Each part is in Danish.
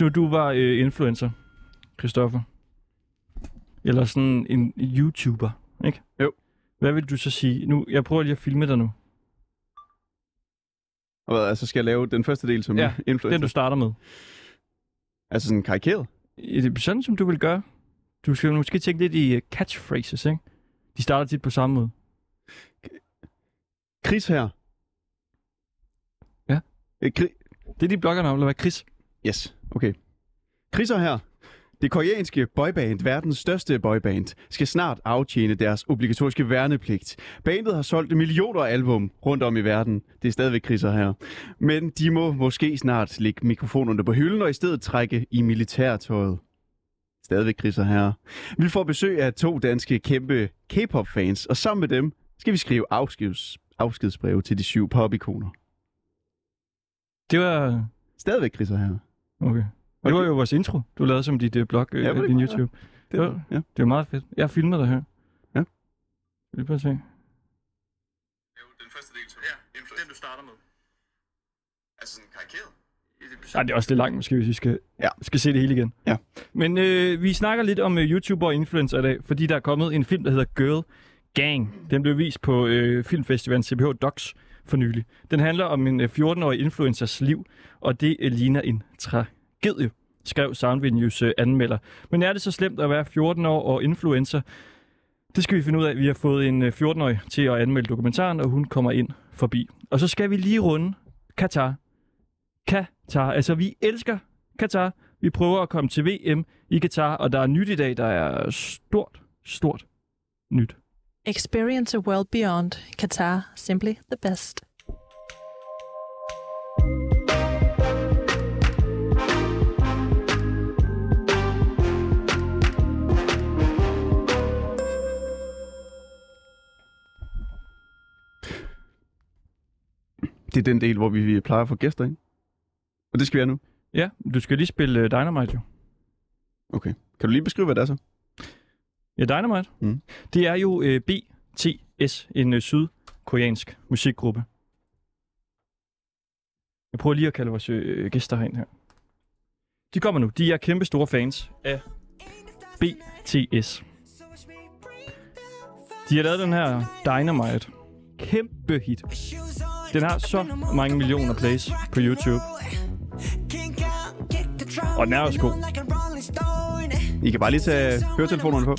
Hvis nu du var øh, influencer, Christoffer, eller sådan en YouTuber, ikke? Jo. Hvad vil du så sige? Nu, jeg prøver lige at filme dig nu. Og hvad, altså skal jeg lave den første del som Ja, influencer? Den du starter med. Altså sådan karikeret? Er sådan, som du vil gøre. Du skal måske tænke lidt i øh, catchphrases, ikke? De starter tit på samme måde. Chris her. Ja. Øh, Kri- Det er de bloggernavn, eller hvad? Chris? yes, okay. Chriser her. Det koreanske boyband, verdens største boyband, skal snart aftjene deres obligatoriske værnepligt. Bandet har solgt millioner af album rundt om i verden. Det er stadigvæk kriser her. Men de må måske snart lægge mikrofonerne på hylden og i stedet trække i militærtøjet. Stadigvæk kriser her. Vi får besøg af to danske kæmpe K-pop-fans, og sammen med dem skal vi skrive afskeds, afskedsbreve til de syv popikoner. Det var... Stadigvæk kriser her. Okay. Det var jo vores intro, du lavede som dit uh, blog, uh, Ja, var det din ja. YouTube. Det, Ja. ja. Det var meget fedt. Jeg filmer dig her. Ja. Vil du prøve at se? Den første del, ja, den du starter med. Altså sådan karikeret? Ej, det er også lidt langt måske, hvis vi skal, Ja. skal se det hele igen. Ja. Men øh, vi snakker lidt om øh, YouTuber og influencer i dag, fordi der er kommet en film, der hedder Girl Gang. Den blev vist på øh, filmfestivalen CBH Docs for nylig. Den handler om en øh, 14-årig influencers liv, og det øh, ligner en tragedie, skrev Soundvenues News øh, anmelder. Men er det så slemt at være 14 år og influencer? Det skal vi finde ud af. Vi har fået en 14-årig til at anmelde dokumentaren, og hun kommer ind forbi. Og så skal vi lige runde Katar. Katar. Altså, vi elsker Katar. Vi prøver at komme til VM i Katar, og der er nyt i dag, der er stort, stort nyt. Experience a world beyond. Qatar, simply the best. Det er den del, hvor vi vi plejer at få gæster ind. Og det skal vi have nu. Ja, du skal lige spille uh, Dynamite jo. Okay. Kan du lige beskrive, hvad det er så? Ja, Dynamite. Mm. Det er jo uh, BTS, en uh, sydkoreansk musikgruppe. Jeg prøver lige at kalde vores uh, gæster herind her. De kommer nu. De er kæmpe store fans af BTS. De har lavet den her Dynamite. Kæmpe hit. Den har så mange millioner plays på YouTube. Og den er også god. I kan bare lige tage høretelefonerne på.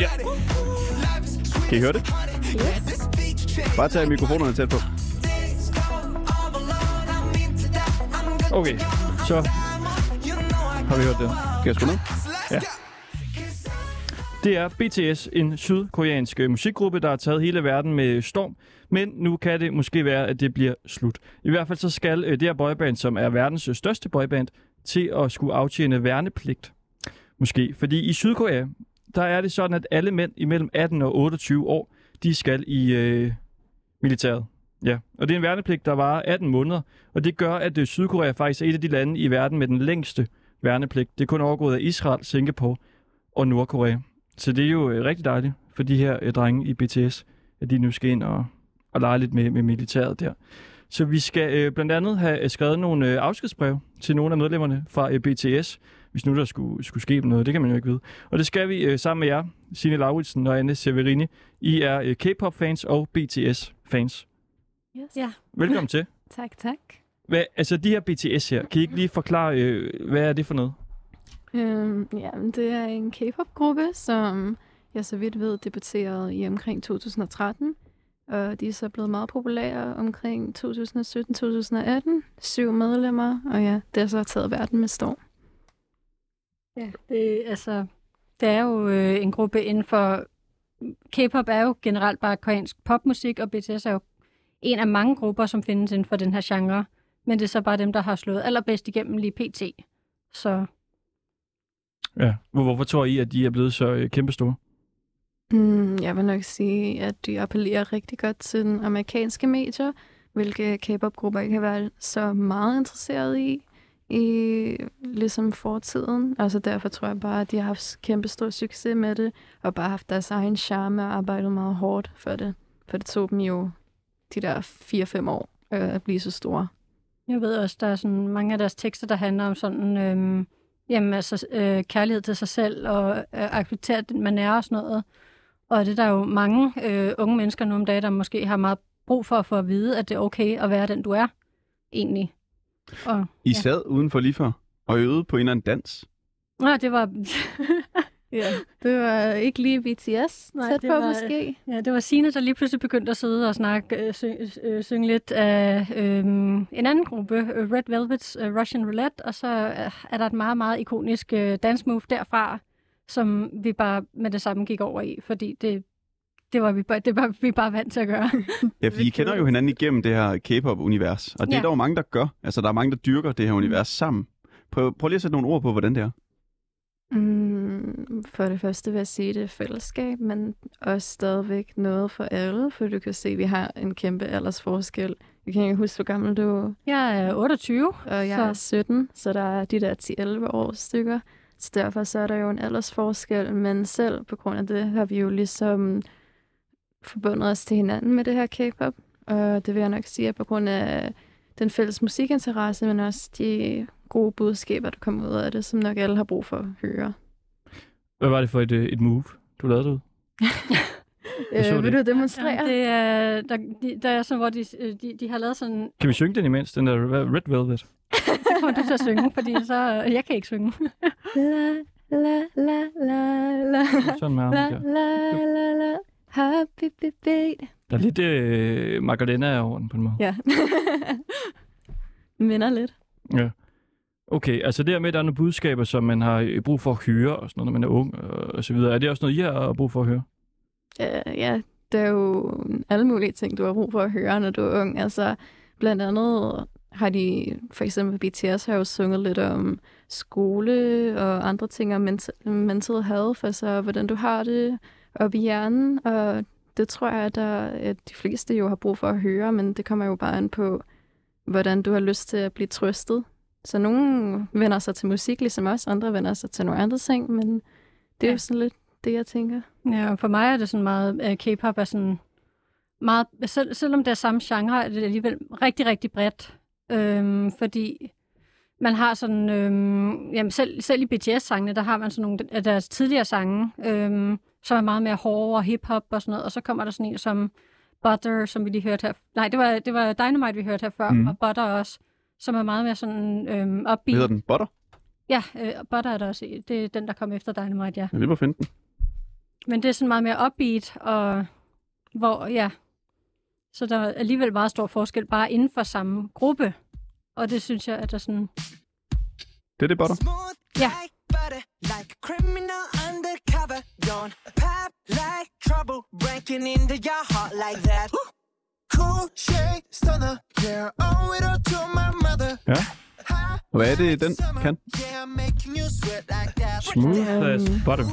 Ja. Kan I høre det? Bare tag mikrofonerne tæt på. Okay, så har vi hørt den. Skal jeg skrue ned? Ja. Det er BTS, en sydkoreansk musikgruppe, der har taget hele verden med storm. Men nu kan det måske være, at det bliver slut. I hvert fald så skal øh, det her boyband, som er verdens øh, største boyband, til at skulle aftjene værnepligt. Måske. Fordi i Sydkorea, der er det sådan, at alle mænd imellem 18 og 28 år, de skal i øh, militæret. Ja, og det er en værnepligt, der varer 18 måneder. Og det gør, at øh, Sydkorea faktisk er et af de lande i verden med den længste værnepligt. Det er kun overgået af Israel, Singapore og Nordkorea. Så det er jo øh, rigtig dejligt for de her øh, drenge i BTS, at de nu skal ind og, og lege lidt med, med militæret der. Så vi skal øh, blandt andet have øh, skrevet nogle øh, afskedsbreve til nogle af medlemmerne fra øh, BTS, hvis nu der skulle, skulle ske noget. Det kan man jo ikke vide. Og det skal vi øh, sammen med jer, Signe Lauritsen og Anne Severini. I er øh, K-pop-fans og BTS-fans. Yes. Ja. Velkommen til. Tak, tak. Hvad, altså de her BTS her, kan I ikke lige forklare, øh, hvad er det for noget? Øhm, ja, det er en K-pop-gruppe, som jeg så vidt ved debuterede i omkring 2013. Og de er så blevet meget populære omkring 2017-2018. Syv medlemmer, og ja, det har så taget verden med storm. Ja, det, altså, det er jo øh, en gruppe inden for... K-pop er jo generelt bare koreansk popmusik, og BTS er jo en af mange grupper, som findes inden for den her genre. Men det er så bare dem, der har slået allerbedst igennem lige pt. Så Ja. Hvor, hvorfor tror I, at de er blevet så øh, kæmpestore? Mm, jeg vil nok sige, at de appellerer rigtig godt til den amerikanske medier, hvilke K-pop-grupper ikke kan være så meget interesseret i. I ligesom fortiden. Altså derfor tror jeg bare, at de har haft kæmpe stor succes med det, og bare haft deres egen charme og arbejdet meget hårdt for det. For det tog dem jo de der 4-5 år øh, at blive så store. Jeg ved også, der er sådan mange af deres tekster, der handler om sådan, øhm, jamen, altså, øh, kærlighed til sig selv og øh, acceptere den, man er og sådan noget. Og det er der jo mange øh, unge mennesker nu om dagen, der måske har meget brug for at få at vide, at det er okay at være den, du er, egentlig. Og, I sad udenfor lige før og øvede på en eller anden dans. ja, det var, Ja, det var ikke lige BTS Nej, tæt det på var- måske. ja, det var Signe, der lige pludselig begyndte at sidde og snakke, øh, syng, øh, synge lidt af øh, en anden gruppe, øh, Red Velvet's øh, Russian Roulette, og så øh, er der et meget, meget ikonisk øh, dance move derfra, som vi bare med det samme gik over i, fordi det, det var vi bare, det var vi bare vant til at gøre. Ja, fordi I kender jo hinanden igennem det her K-pop-univers. Og det er Ja. der jo mange, der gør. Altså, der er mange, der dyrker det her univers sammen. Prøv, prøv lige at sætte nogle ord på, hvordan det er. Mm, for det første vil jeg sige, at det er fællesskab, men også stadigvæk noget for alle, for du kan se, at vi har en kæmpe aldersforskel. Jeg kan ikke huske, hvor gammel du er, Jeg er 28, og jeg Så- er 17, så der er de der 10-11 år stykker. Så derfor så er der jo en aldersforskel, men selv på grund af det har vi jo ligesom forbundet os til hinanden med det her K-pop. Og det vil jeg nok sige, at på grund af den fælles musikinteresse, men også de gode budskaber, der kommer ud af det, som nok alle har brug for at høre. Hvad var det for et, øh, et move, du lavede ud? Jeg så Øh, vil det. du demonstrere? Ja, det er, der, de, der er sådan, hvor de, øh, de, de har lavet sådan... Kan vi synge den imens, den der Red Velvet? Så kommer du til at synge, fordi så... Jeg kan ikke synge. La, la, la, la, la, Sådan med la, la, la, la, happy beat. Der er lidt øh, Magdalena over den på en måde. Ja. Minder lidt. Ja. Okay, altså det med, at der er nogle budskaber, som man har øh, brug for at høre, og sådan noget, når man er ung, og, så videre. Er det også noget, I har øh, brug for at høre? Uh, ja, det er jo mm, alle mulige ting, du har brug for at høre, når du er ung. Altså, blandt andet har de, for eksempel BTS har jo sunget lidt om skole og andre ting om mental, mental health, altså hvordan du har det op i hjernen, og det tror jeg, at, der, at de fleste jo har brug for at høre, men det kommer jo bare an på, hvordan du har lyst til at blive trøstet. Så nogle vender sig til musik, ligesom os, andre vender sig til nogle andre ting, men det er Ja. jo sådan lidt det, jeg tænker. Ja, og for mig er det sådan meget... Uh, K-pop er sådan meget... Selv, selvom det er samme genre, er det alligevel rigtig, rigtig bredt. Øhm, fordi man har sådan... Øhm, jamen selv, selv i BTS-sangene, der har man sådan nogle af deres tidligere sange, øhm, som er meget mere hårde og hip-hop og sådan noget. Og så kommer der sådan en som Butter, som vi lige hørte her. Nej, det var, det var Dynamite, vi hørte her før, mm. og Butter også, som er meget mere sådan øhm, Hvad upbeat. hedder den? Butter? Ja, øh, Butter er der også i. Det er den, der kom efter Dynamite, ja. Jeg vil bare finde den. Men det er sådan meget mere upbeat, og hvor, ja, så der er alligevel meget stor forskel bare inden for samme gruppe. Og det synes jeg, at der sådan... Det er det, Butter. Ja. like butter, like a criminal undercover. Don't pop like trouble, breaking into your heart like that. Cool shade stunner, yeah, owe it all to my mother. Ja. Og hvad er det, den kan? Smooth as butter.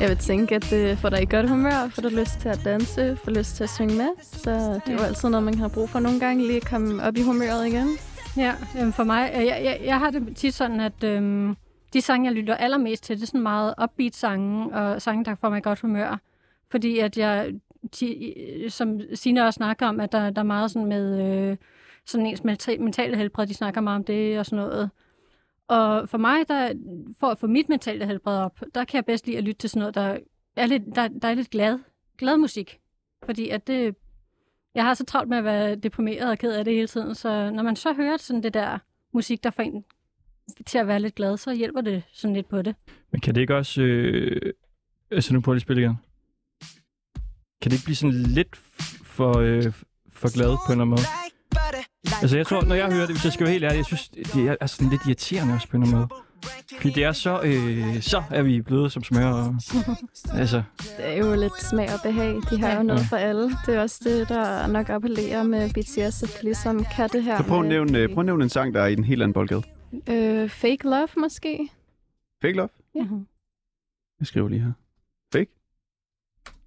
Jeg vil tænke, at det får dig i godt humør, får du lyst til at danse, får lyst til at synge med. Så det er jo altid noget, man har brug for nogle gange, lige at komme op i humøret igen. Ja, øhm, for mig, øh, jeg, jeg, jeg har det tit sådan, at øhm, de sange, jeg lytter allermest til, det er sådan meget upbeat sange, og sange, der får mig i godt humør. Fordi at jeg, ti, øh, som Sina også snakker om, at der, der er meget sådan med øh, sådan ens mentale helbred, de snakker meget om det og sådan noget. Og for mig, der, for at få mit mentale helbred op, der kan jeg bedst lide at lytte til sådan noget, der er lidt, der, der er lidt glad, glad musik. Fordi at det, jeg har så travlt med at være deprimeret og ked af det hele tiden, så når man så hører sådan det der musik, der får en til at være lidt glad, så hjælper det sådan lidt på det. Men kan det ikke også... Øh... Altså, nu prøver jeg lige at spille igen. Kan det ikke blive sådan lidt for, øh, for glad på en eller anden måde? Altså, jeg tror, når jeg hører det, hvis jeg skal være helt ærlig, jeg synes, det er sådan lidt irriterende også på en eller anden måde. Fordi det er så... Øh, så er vi bløde som smør. Og, altså, Det er jo lidt smag og behag. De har jo noget for alle. Det er også det, der nok appellerer med BTS, at de ligesom kan det her. Så prøv at nævne, øh, prøv at nævne en sang, der er i en helt anden boldgade. Øh, fake love, måske? Fake Love? Ja. Mhm. Jeg skriver lige her. Fake?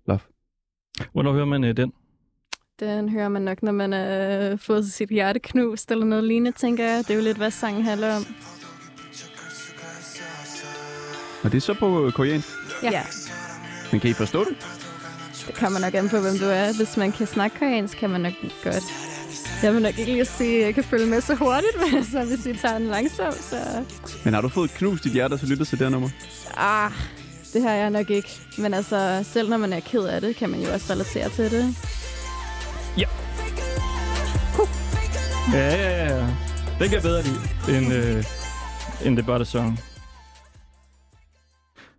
Love. Hvornår hører man øh, den? Den hører man nok, når man har fået sit hjerte knust eller noget lignende, tænker jeg. Det er jo lidt, hvad sangen handler om. Og det er så på øh, koreansk. Ja. ja. Men kan I forstå det? Det kommer nok an på, hvem du er. Hvis man kan snakke koreansk, kan man nok godt. Jeg vil nok ikke lige sige, at jeg kan følge med så hurtigt, men altså, hvis vi tager den langsomt, så... Men har du fået knust dit hjerte, så lyttet til det her nummer? Ah, det har jeg nok ikke. Men altså, selv når man er ked af det, kan man jo også relatere til det. Ja, ja, ja. Den kan jeg bedre lide end, øh, end The Butter Song.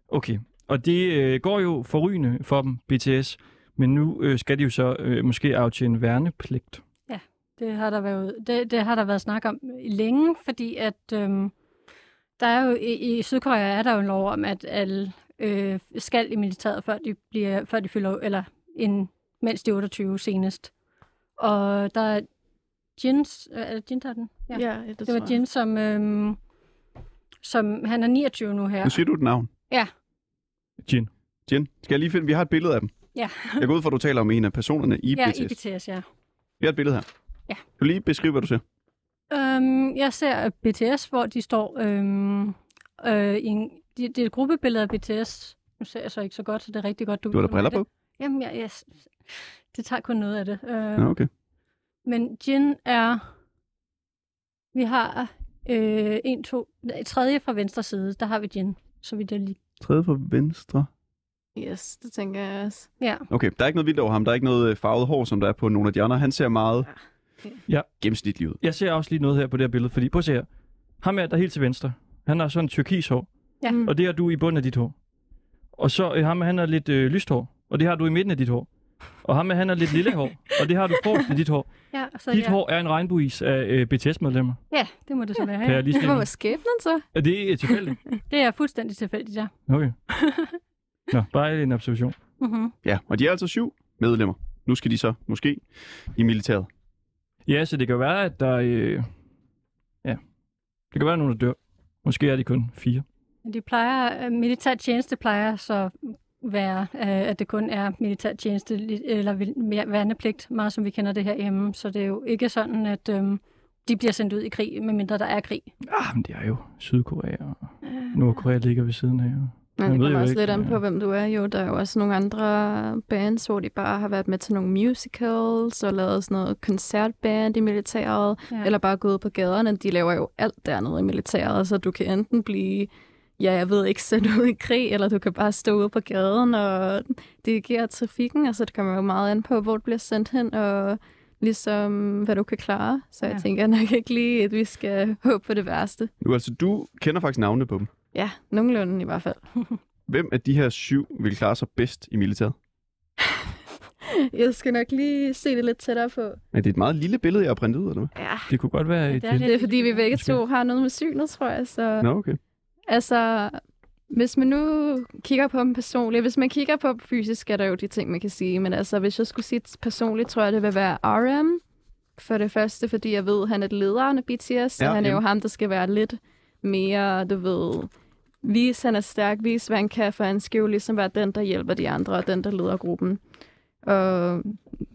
Okay, og det øh, går jo forrygende for dem, BTS. Men nu øh, skal de jo så øh, måske aftjene værnepligt. Det har der været, det, det har der været snak om længe, fordi at øhm, der er jo i, i Sydkorea er der jo en lov om, at alle øh, skal i militæret, før de, bliver, før de fylder, eller en, mens de er 28 senest. Og der er Jins, øh, er det Jin, der er den? Ja, ja det, Det var Jin, som, øhm, som, han er 29 nu her. Nu siger du et navn. Jin. Jen, skal jeg lige finde... Vi har et billede af dem. Ja. Jeg går ud fra, at du taler om en af personerne i Ja, BTS. i BTS, ja. Vi har et billede her. Ja. Kan du lige beskrive, hvad du ser? Øhm, jeg ser BTS, hvor de står øhm, øh, i en, det, det er et gruppebillede af BTS. Nu ser jeg så ikke så godt, så det er rigtig godt, du Du har da briller på? Det. Jamen, jeg, jeg, det tager kun noget af det. Øh, Ja, okay. Men Jin er... Vi har øh, en, to... Tredje fra venstre side, der har vi Jin. Så vi det lige... Tredje fra venstre. Yes, det tænker jeg også. Ja. Okay, der er ikke noget vildt over ham. Der er ikke noget øh, farvet hår, som der er på nogle af de andre. Han ser meget Ja. gennemsnitlig ud. Jeg ser også lige noget her på det her billede, fordi prøv at se her. Ham er der helt til venstre. Han har sådan en turkis hår, Ja. Mm. og det har du i bunden af dit hår. Og så øh, ham, han har lidt øh, lyst hår, og det har du i midten af dit hår. Og ham, han har lidt lille hår, og det har du forrest i dit hår. ja så Dit ja. hår er en regnbuis af øh, BTS-medlemmer. Ja, det må det så være. Kan jeg Ja. lige Det sige. var skæbnen så. Er det øh, tilfældigt? Det er fuldstændig tilfældigt, ja. Okay. Nå, bare en observation. Mm-hmm. Ja, og de er altså syv medlemmer. Nu skal de så måske i militæret. Ja, så det kan være, at der... Øh... Ja. Det kan være, at nogen der dør. Måske er de kun fire. De plejer, øh, militær tjeneste plejer så være, øh, at det kun er militær tjeneste eller værnepligt, meget som vi kender det her hjemme. Så det er jo ikke sådan, at øhm, de bliver sendt ud i krig, medmindre der er krig. Ah, men det er jo Sydkorea, og Nordkorea ligger ved siden af. Men Man det ved kommer også ikke, lidt an på, ja. hvem du er. Jo, der er jo også nogle andre bands, hvor de bare har været med til nogle musicals og lavet sådan noget koncertband i militæret, Ja. eller bare gået på gaderne. De laver jo alt dernede i militæret, så du kan enten blive, ja, jeg ved ikke, sendt ud i krig, eller du kan bare stå ude på gaden og dirigere trafikken. Altså, det kommer jo meget an på, hvor du bliver sendt hen, og ligesom, hvad du kan klare. Så jeg Ja. tænker nok ikke lige, at vi skal håbe på det værste. Nu altså, du kender faktisk navnene på dem. Ja, nogenlunde i hvert fald. Hvem af de her syv vil klare sig bedst i militæret? Jeg skal nok lige se det lidt tættere på. Er det et meget lille billede, jeg har printet ud, eller hvad? Ja, Det kunne godt være et... det er et- det er fordi, vi begge to har noget med synet, tror jeg. Så, Nå, okay. Altså, hvis man nu kigger på dem personligt, hvis man kigger på dem fysisk, er der jo de ting, man kan sige. Men altså, hvis jeg skulle sige personligt, tror jeg, det vil være RM. For det første, fordi jeg ved, at han er lederen af BTS, så Ja, han er jo jamen. ham, der skal være lidt mere, du ved, vise, han er stærk, vise, hvad han kan, for han skal jo ligesom være den, der hjælper de andre, og den, der leder gruppen. Og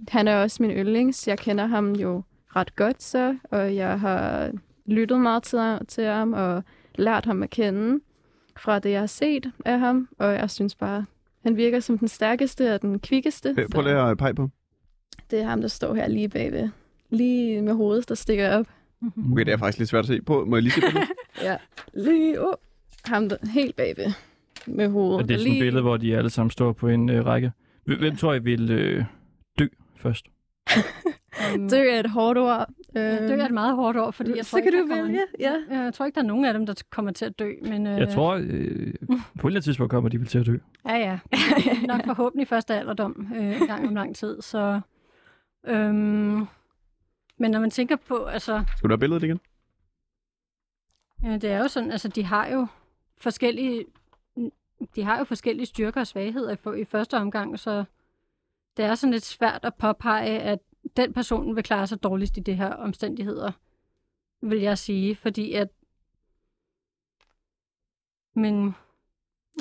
han er også min yndlings. Jeg kender ham jo ret godt så, og jeg har lyttet meget til, til ham og lært ham at kende fra det, jeg har set af ham. Og jeg synes bare, han virker som den stærkeste og den kvikkeste. Øh, Prøv lige at pege på. Det er ham, der står her lige bagved. Lige med hovedet, der stikker op. Okay, det er faktisk lidt svært at se på. Må jeg lige se på det? Ja, lige oh. Ham der, helt bagved med hovedet. Og det er sådan et billede, hvor de alle sammen står på en øh, række. Hvem hvem tror jeg vil øh, dø først? Øhm, Dø er et hårdt ord. ja, dø er et meget hårdt ord, fordi jeg tror, så kan ikke, du vælge. Ja. Jeg tror ikke, der er nogen af dem, der kommer til at dø, men... Øh, Jeg tror, øh, på et eller andet tidspunkt kommer de vel til at dø. Ja, ja. Nok forhåbentlig først af alderdom øh, en gang om lang tid, så... Øhm, men når man tænker på, altså... Skal du have billedet igen? Ja, det er jo sådan, altså de har jo forskellige, de har jo forskellige styrker og svagheder i første omgang, så det er sådan lidt svært at påpege, at den person vil klare sig dårligst i de her omstændigheder, vil jeg sige, fordi at men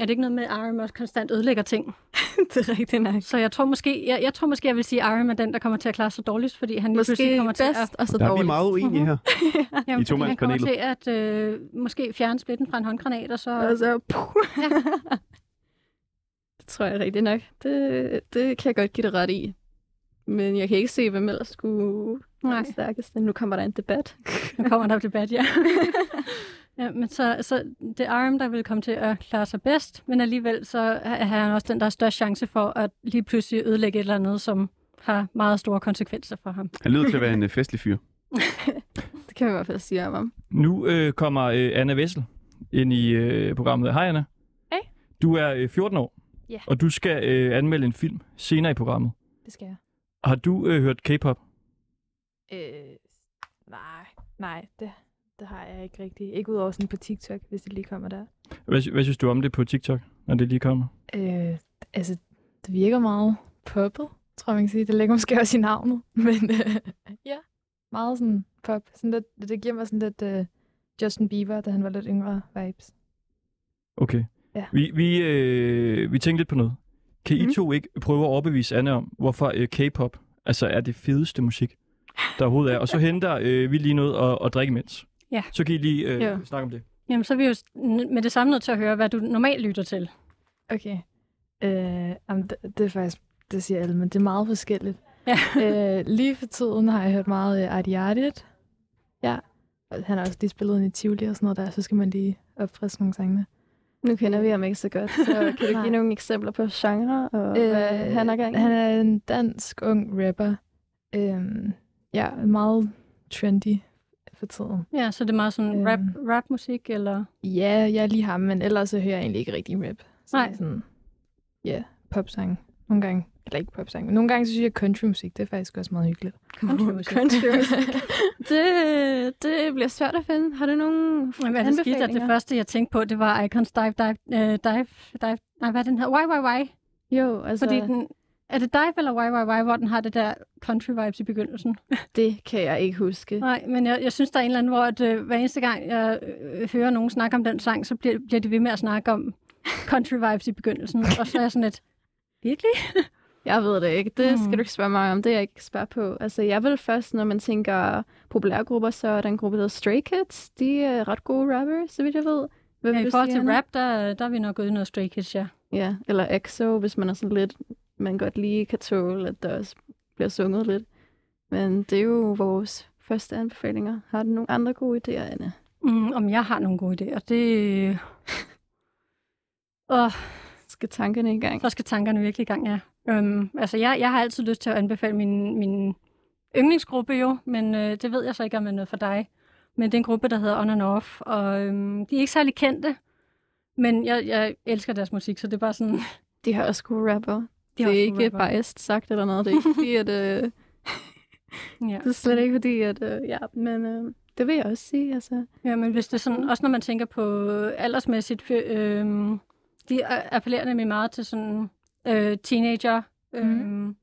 er det ikke noget med, at RM også konstant ødelægger ting? det er rigtigt nok. Så jeg tror måske, jeg, jeg tror måske, jeg vil sige, at Iron er den, der kommer til at klare sig dårligst, fordi han lige pludselig Måske kommer til at... bedst, og så Der er vi meget uenige her. Jamen, I fordi han kommer til at øh, måske fjerne splitten fra en håndgranat, og så... Og så... det tror jeg rigtigt nok. Det, det kan jeg godt give det ret i. Men jeg kan ikke se, hvem ellers skulle være Nej. den stærkeste. Nu kommer der en debat. Nu kommer der debat, ja. ja men så, så det er Arm, der vil komme til at klare sig bedst, men alligevel så har han også den, der har størst chance for at lige pludselig ødelægge et eller andet, som har meget store konsekvenser for ham. Han lyder til at være en øh, festlig fyr. Det kan vi i hvert fald sige om ham. Nu øh, kommer øh, Anna Vessel ind i øh, programmet. Hej Anna. Hej. Du er øh, 14 år, Ja. og du skal øh, anmelde en film senere i programmet. Det skal jeg. Har du øh, hørt K-pop? Øh, nej, nej, det, det har jeg ikke rigtig. Ikke udover sådan på TikTok, hvis det lige kommer der. Hvad, hvad synes du om det på TikTok, når det lige kommer? Øh, altså, det virker meget poppet, tror jeg, man kan sige. Det ligger måske også i navnet. Men øh, ja, meget sådan pop. Sådan lidt, det, det giver mig sådan lidt øh, Justin Bieber, da han var lidt yngre vibes. Okay. Ja. Vi, vi, øh, vi tænkte lidt på noget. Kan I Mhm. to ikke prøve at overbevise Anna om, hvorfor øh, K-pop altså er det fedeste musik, der overhovedet er? Og så henter øh, vi lige noget at, at drikke imens. Ja. Så kan I lige øh, snakke om det. Jamen, så er vi jo med det samme nødt til at høre, hvad du normalt lytter til. Okay. Øh, jamen, det, det er faktisk, det siger alle, men det er meget forskelligt. Ja. øh, lige for tiden har jeg hørt meget uh, Artie Artit. Ja. Og han har også lige spillet ind i Tivoli og sådan noget der, så skal man lige opfriske nogle sangene. Nu kender vi ham ikke så godt, så kan du give nogle eksempler på genre, og øh, hvad han er gang? Han er en dansk ung rapper. Øhm, ja, meget trendy for tiden. Ja, så det er meget sådan Øhm. rap, rapmusik, eller... Ja, jeg er lige ham, men ellers så hører jeg egentlig ikke rigtig rap. Så Nej. sådan, ja, popsang. Nogle gange, eller ikke popsang, men nogle gange så synes jeg, at countrymusik, det er faktisk også meget hyggeligt. Countrymusik. Countrymusik. det, det bliver svært at finde. Har du nogle Jamen, er det skidt, at det anbefalinger? første, jeg tænkte på, det var Icons Dive, Dive, uh, Dive, Dive, nej, hvad er den her? Why, why, why? Jo, altså, Fordi den, er det Dive eller Why, why, why, hvor den har det der country vibes i begyndelsen? det kan jeg ikke huske. Nej, men jeg, jeg synes, der er en eller anden, hvor at, øh, hver eneste gang, jeg øh, hører nogen snakke om den sang, så bliver, bliver de ved med at snakke om country vibes i begyndelsen. Og så er jeg sådan lidt, virkelig? Jeg ved det ikke. Det Mm. skal du ikke spørge mig om. Det er jeg ikke spørge på. Altså, jeg vil først, når man tænker populærgrupper, så er der en gruppe, der hedder Stray Kids. De er ret gode rapper, så vidt jeg ved. Hvad Ja, vil I forhold til rap, der, der er vi nok ude noget Stray Kids, ja. Ja, eller EXO, hvis man er sådan lidt, man godt lige kan tåle, at der også bliver sunget lidt. Men det er jo vores første anbefalinger. Har du nogle andre gode idéer, Anna? Mm, om jeg har nogle gode idéer. Det... Åh, Skal tankerne i gang? så skal tankerne virkelig i gang, ja. Um, altså, jeg, jeg har altid lyst til at anbefale min, min yndlingsgruppe jo, men øh, det ved jeg så ikke, om er noget for dig. Men det er en gruppe, der hedder On and Off, og øhm, de er ikke særlig kendte, men jeg, jeg elsker deres musik, så det er bare sådan... De har også gode rapper. De Det er ikke rapper. biased sagt eller noget. Det er ikke fordi, at... Øh, Ja. det er slet ikke fordi, at... Øh, ja, men øh, det vil jeg også sige, altså. Ja, men hvis det er sådan, også når man tænker på aldersmæssigt, øhm, de appellerer nemlig meget til sådan øh, teenager. Øhm,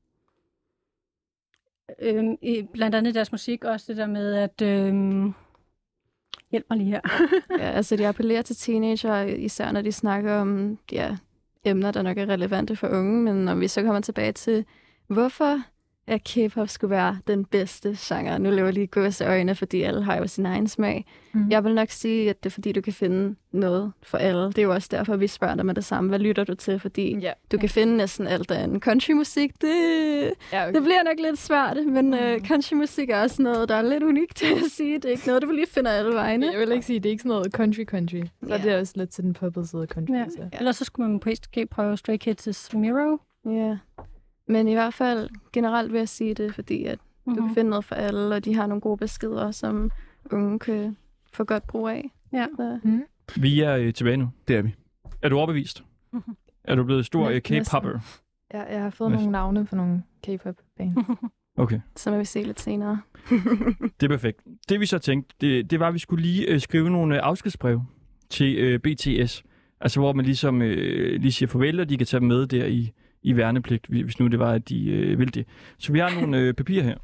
øhm, i, blandt andet deres musik også det der med, at... Øhm, hjælp mig lige her. Ja, altså de appellerer til teenager, især når de snakker om ja, emner, der nok er relevante for unge. Men når vi så kommer tilbage til, hvorfor at K-pop skulle være den bedste genre. Nu lever jeg lige gås øjne, fordi alle har jo sin egen smag. Mm. Jeg vil nok sige, at det er fordi, du kan finde noget for alle. Det er jo også derfor, vi spørger dig med det samme. Hvad lytter du til? Fordi Ja. du kan finde næsten alt andet. Countrymusik, det, Ja, okay. det bliver nok lidt svært, men Mm. øh, countrymusik er også noget, der er lidt unikt til at sige. Det er ikke noget, du lige finder alle vegne. Jeg vil ikke sige, at det er ikke sådan noget country-country. Så Ja. er det også lidt til den poppede side af country. Ja. Så. Ellers så skulle man måske prøve Stray Kids' Miro. Ja. Men i hvert fald generelt vil jeg sige det, fordi at du Mhm. kan finde noget for alle, og de har nogle gode beskeder, som unge kan få godt brug af. Ja. Så, Vi er øh, tilbage nu. Det er vi. Er du overbevist? Mhm. Er du blevet stor øh, K-popper? Ja, jeg har fået Hvad? nogle navne på nogle K-pop-bands. Okay, så må vi se lidt senere. det er perfekt. Det vi så tænkte, det, det var, at vi skulle lige øh, skrive nogle øh, afskedsbreve til øh, BTS. Altså hvor man ligesom øh, lige siger farvel, og de kan tage dem med der i, i værnepligt, hvis nu det var, at de øh, vil det. Så vi har nogle øh, papirer her.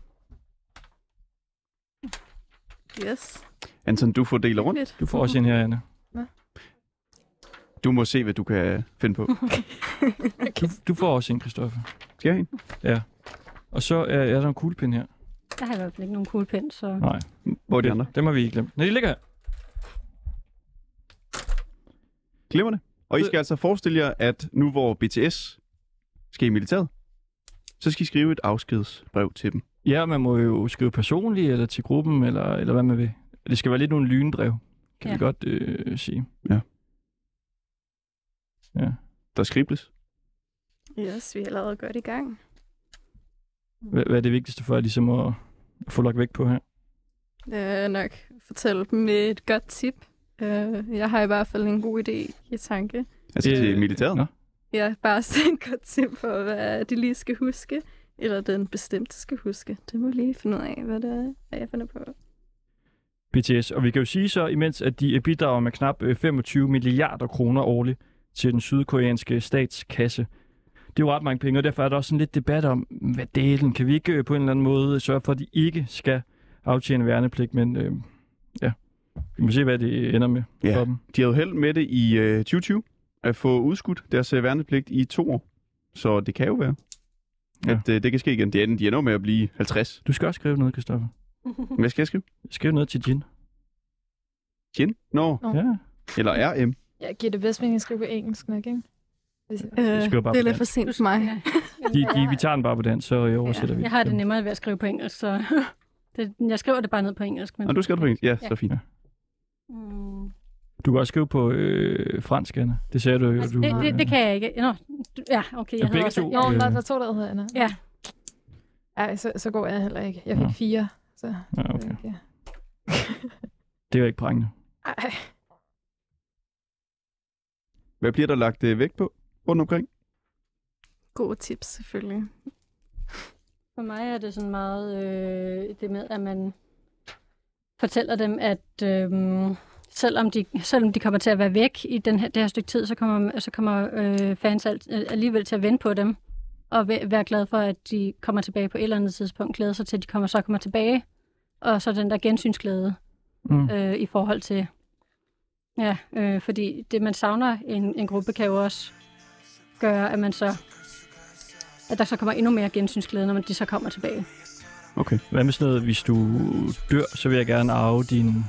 Yes. Anton, du får deler rundt. Du får også en her, Anna. Du må se, hvad du kan finde på. Du, du får også en, Christoffer. Skal jeg en? Og så er, er der en kuglepind her. Der har jeg i hvert fald ikke nogen kuglepind, så... Nej, Hvor er de andre? dem har vi ikke glemt. Nej, de ligger her. Glimrende. Og I skal altså forestille jer, at nu hvor BTS skal i militæret, så skal I skrive et afskedsbrev til dem. Ja, man må jo skrive personligt, eller til gruppen, eller, eller hvad man vil. Det skal være lidt nogle lynbrev, kan ja. Ja. vi godt øh, sige. Der skribles. Yes, vi er allerede godt i gang. Hvad, hvad er det vigtigste for jer ligesom at, at få lagt vægt på her? Det er nok fortælle dem med et godt tip. Uh, jeg har i hvert fald en god idé i tanke. Altså Det- til militæret. Nå. Ja, bare sådan en godt tip for, hvad de lige skal huske. Eller den bestemte skal huske. Det må lige finde ud af, hvad det er, hvad jeg finder på. BTS. Og vi kan jo sige så, imens at de bidrager med knap øh, 25 milliarder kroner årligt til den sydkoreanske statskasse. Det er jo ret mange penge, og derfor er der også sådan lidt debat om, hvad delen, kan vi ikke øh, på en eller anden måde sørge for, at de ikke skal aftjene værnepligt, men øh, ja, vi må se, hvad det ender med Ja. for dem. De havde jo held med det i øh, 2020 at få udskudt deres øh, værnepligt i to år. Så det kan jo være, Ja. at øh, det kan ske igen. De ender, de ender med at blive 50. Du skal også skrive noget, Kristoffer. Hvad skal jeg skrive? Skriv noget til Jin. Gin? Nå, Nå. Ja, eller RM. Jeg giver det bedst mening at skrive på engelsk nok, ikke? Hvis, skriver bare det er lidt for sent for mig. de, de, vi tager den bare på dansk, så øh, oversætter vi. Jeg har det nemmere ved at skrive på engelsk, så det, jeg skriver det bare ned på engelsk. Men... Og du skal på engelsk? Ja, Ja. så fint. Mm. Du kan også skrive på øh, fransk, Anna. Det sagde du jo. Altså, Du, det, det, det kan jeg ikke. Nå, du, ja, okay. Ja, Jeg begge hedder også, to. Jo, Øh. der, der er to, der hedder Anna. Ja. Ej, så, så går jeg heller ikke. Jeg fik Nå. fire. Så Ja, okay. okay. Det er jo ikke prangende. Ej, Hvad bliver der lagt øh, vægt på rundt omkring? Gode tips, selvfølgelig. For mig er det sådan meget øh, det med, at man fortæller dem, at øh, selvom, de, selvom de kommer til at være væk i den her, det her stykke tid, så kommer, så kommer øh, fans alt, alligevel til at vente på dem og væ- være glade for, at de kommer tilbage på et eller andet tidspunkt, glæder sig til, at de kommer, så kommer tilbage. Og så den der gensynsglæde Mm. øh, i forhold til, ja, øh, fordi det man savner en, en gruppe kan jo også gøre, at man så at der så kommer endnu mere gensynsglæde, når man, de så kommer tilbage. Okay. Hvad med sådan noget, hvis du dør, så vil jeg gerne arve din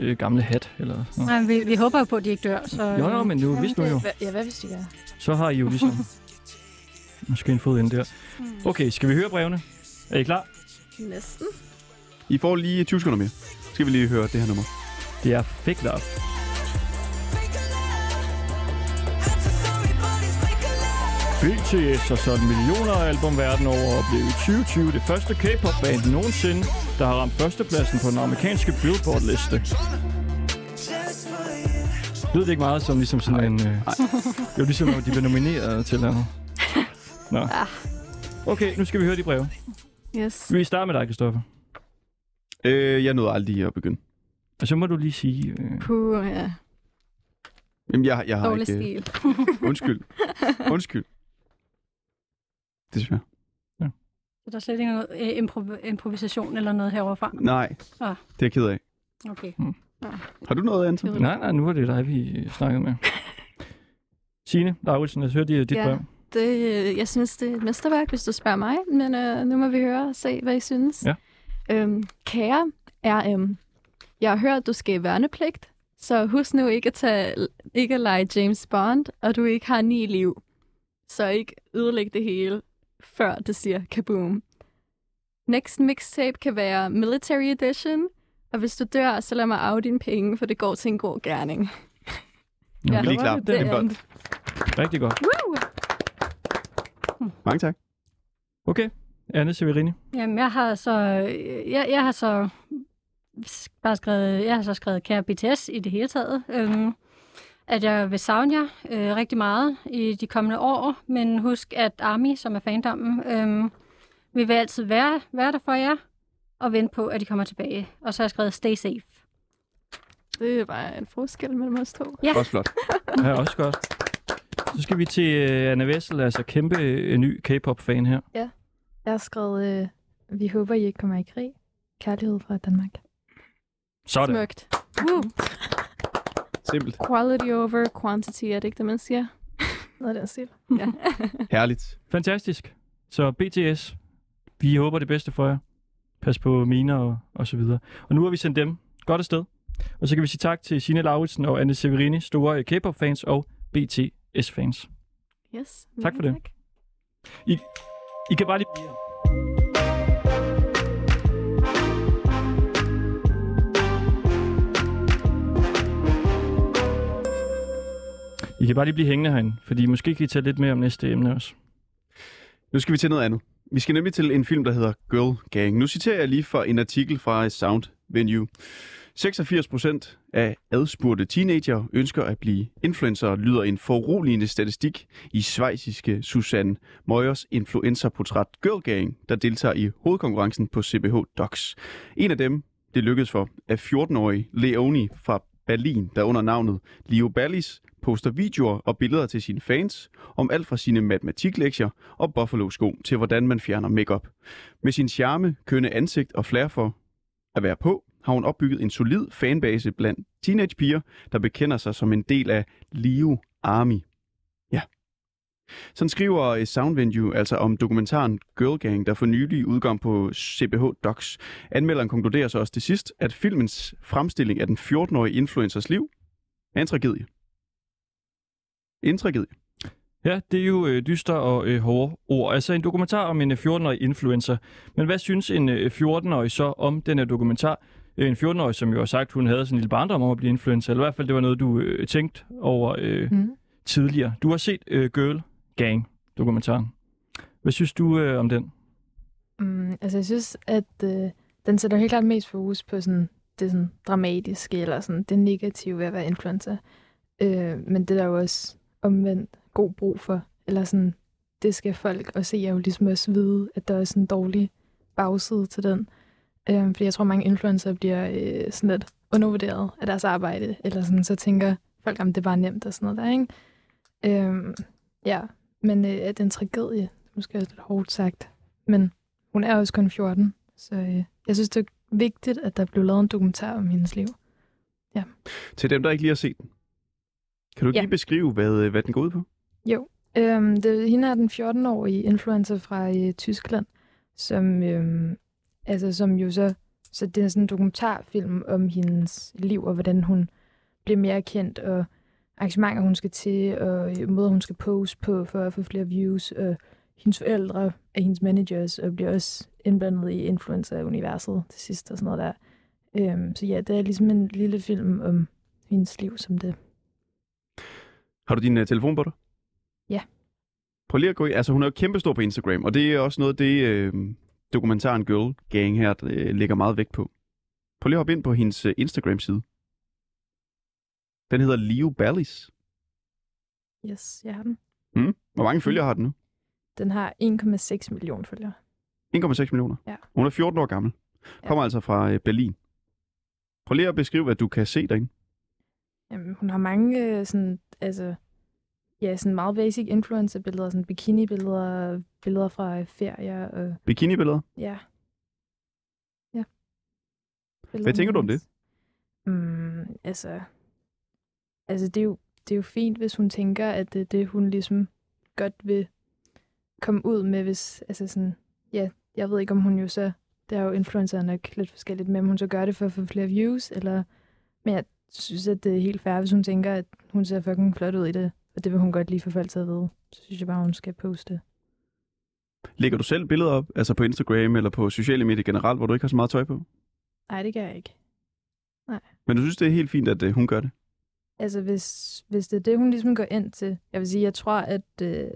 øh, gamle hat? Eller sådan noget. Nej, vi, vi håber jo på, at de ikke dør. Så, Jo, jo, men nu, hvis nu jo. Ja, hvad hvis de gør? Så har I jo ligesom måske en fod ind der. Okay, skal vi høre brevene? Er I klar? Næsten. I får lige 20 sekunder mere. Skal vi lige høre det her nummer. Det er Fake Love. BTS har solgt millioner af album verden over og blev i 2020 det første K-pop-band nogensinde, der har ramt førstepladsen på den amerikanske Billboard-liste. Lød det ikke meget som ligesom sådan en... Øh, jo, ligesom når de blev nomineret til noget. Nå. Okay, nu skal vi høre de breve. Yes. Vi starter med dig, Kristoffer. Øh, jeg nåede aldrig at begynde. Og så må du lige sige... Øh, Puh, ja. Jamen, jeg, jeg har Dårlig ikke... stil. Undskyld. Undskyld. Desværre. Så der er slet ikke noget øh, improv- improvisation eller noget herovre fra. Nej, Ah. det er jeg ked af. Okay. Har du noget, Anton? nej, nej, nu er det dig, vi snakkede med. Signe Laurelsen, lad os høre dit, dit Ja. brev. Det, øh, jeg synes, det er et mesterværk, hvis du spørger mig, men øh, nu må vi høre og se, hvad I synes. Ja. Øhm, kære RM, jeg har hørt, at du skal i værnepligt, så husk nu ikke at, tage, ikke at lege James Bond, og du ikke har ni liv. Så ikke ødelæg det hele, før det siger kaboom. Next mixtape kan være Military Edition, og hvis du dør, så lad mig af dine penge, for det går til en god gerning. Ja, lige klar. det Det er flot. Rigtig godt. Woo! Mange tak. Okay, Anne Severini. Jamen, jeg har så, jeg, jeg har så bare skrevet, jeg har så skrevet kære BTS i det hele taget. Øhm, at jeg vil savne jer øh, rigtig meget i de kommende år, men husk, at Army, som er fandommen, øhm, vi vil altid være, være der for jer, og vente på, at de kommer tilbage. Og så har jeg skrevet, stay safe. Det er bare en forskel mellem os to. Ja. Også flot. Ja, også godt. Så skal vi til uh, Anne Vessel, altså kæmpe uh, ny K-pop-fan her. Jeg har skrevet, øh, vi håber, I ikke kommer i krig. Kærlighed fra Danmark. Sådan. Smukt. Woo! Simpelt. Quality over quantity, er det ikke det, man siger? Noget af den stil. Ja. Herligt. Fantastisk. Så BTS, vi håber det bedste for jer. Pas på miner og, og så videre. Og nu har vi sendt dem godt afsted. Og så kan vi sige tak til Signe Lauritsen og Anne Severini, store K-pop-fans og BTS-fans. Yes. Tak for det. I, I kan bare lige... I kan bare lige blive hængende herinde, fordi måske kan I tage lidt mere om næste emne også. Nu skal vi til noget andet. Vi skal nemlig til en film, der hedder Girl Gang. Nu citerer jeg lige fra en artikel fra Sound Venue. 86 procent af adspurgte teenager ønsker at blive influencer, lyder en foruroligende statistik i svejsiske Susanne Møgers influencerportræt Girl Gang, der deltager i hovedkonkurrencen på CBH Docs. En af dem, det lykkedes for, er 14-årige Leonie fra Berlin, der under navnet Leo Ballis poster videoer og billeder til sine fans om alt fra sine matematiklektier og Buffalo-sko til hvordan man fjerner makeup. Med sin charme, kønne ansigt og flair for at være på, har hun opbygget en solid fanbase blandt teenagepiger, der bekender sig som en del af Leo Army. Sådan skriver øh, Sound Venue altså om dokumentaren Girl Gang, der for nylig udkom på CBH Docs. Anmelderen konkluderer så også til sidst, at filmens fremstilling af den 14-årige influencers liv er en tragedie. En tragedie. Ja, det er jo øh, dyster og øh, hårde ord. Altså en dokumentar om en øh, 14-årig influencer. Men hvad synes en øh, 14-årig så om den her dokumentar? Øh, En 14-årig, som jo har sagt, hun havde sådan en lille barndom om at blive influencer. Eller i hvert fald, det var noget, du øh, tænkte over øh, Mm. tidligere. Du har set øh, Girl Gang dokumentaren. Hvad synes du øh, om den? Mm, altså, jeg synes, at øh, den sætter helt klart mest fokus på sådan, det sådan dramatiske, eller sådan det negative ved at være influencer. Øh, men det er der jo også omvendt god brug for. Eller sådan, det skal folk og se jo ligesom også vide, at der er sådan en dårlig bagside til den. Øh, fordi jeg tror, mange influencer bliver øh, sådan lidt undervurderet af deres arbejde. Eller sådan, så tænker folk, om det er bare nemt og sådan noget der, ikke? Øh, ja, men øh, at det en tragedie, måske også lidt hårdt sagt. Men hun er også kun 14, så øh, jeg synes, det er vigtigt, at der blev lavet en dokumentar om hendes liv. Til dem, der ikke lige har set den. Kan du Ja. lige beskrive, hvad, øh, hvad den går ud på? Jo, øhm, det, hende er den 14-årige influencer fra øh, Tyskland, som, øhm, altså, som jo så, så det er sådan en dokumentarfilm om hendes liv, og hvordan hun bliver mere kendt, og arrangementer, hun skal til, og måder, hun skal poste på for at få flere views, og hendes forældre er hendes managers, og bliver også indblandet i influencer-universet til sidst og sådan noget der. Øhm, så ja, det er ligesom en lille film om hendes liv som det. Har du din uh, telefon på dig? Ja. Prøv lige at gå i. Altså, hun er jo kæmpestor på Instagram, og det er også noget, det øh, dokumentaren Girl Gang her øh, lægger meget vægt på. Prøv lige at hoppe ind på hendes øh, Instagram-side. Den hedder Leo Ballis. Yes, jeg har den. Mm. Hvor mange følgere har den nu? Den har 1,6 millioner følgere. 1,6 millioner. Ja. Hun er 14 år gammel. Ja. Kommer altså fra øh, Berlin. Prøv lige at beskrive, hvad du kan se derinde. Jamen, hun har mange øh, sådan, altså, ja, sådan meget basic influencer-billeder, sådan bikini-billeder, billeder fra øh, ferier, og Bikini-billeder. ja. Ja. Hvad tænker du om det? Mm, altså, altså det, er jo, det er jo fint, hvis hun tænker, at det er det, hun ligesom godt vil komme ud med, hvis, altså sådan, ja, jeg ved ikke, om hun jo så, der er jo influencer nok lidt forskelligt, men om hun så gør det for at få flere views, eller, men jeg synes, at det er helt fair, hvis hun tænker, at hun ser fucking flot ud i det, og det vil hun godt lige få folk til at vide. Så synes jeg bare, hun skal poste. Lægger du selv billeder op, altså på Instagram eller på sociale medier generelt, hvor du ikke har så meget tøj på? Nej, det gør jeg ikke. Men du synes, det er helt fint, at øh, hun gør det? Altså, hvis, hvis det er det, hun ligesom går ind til. Jeg vil sige, jeg tror, at... Øh,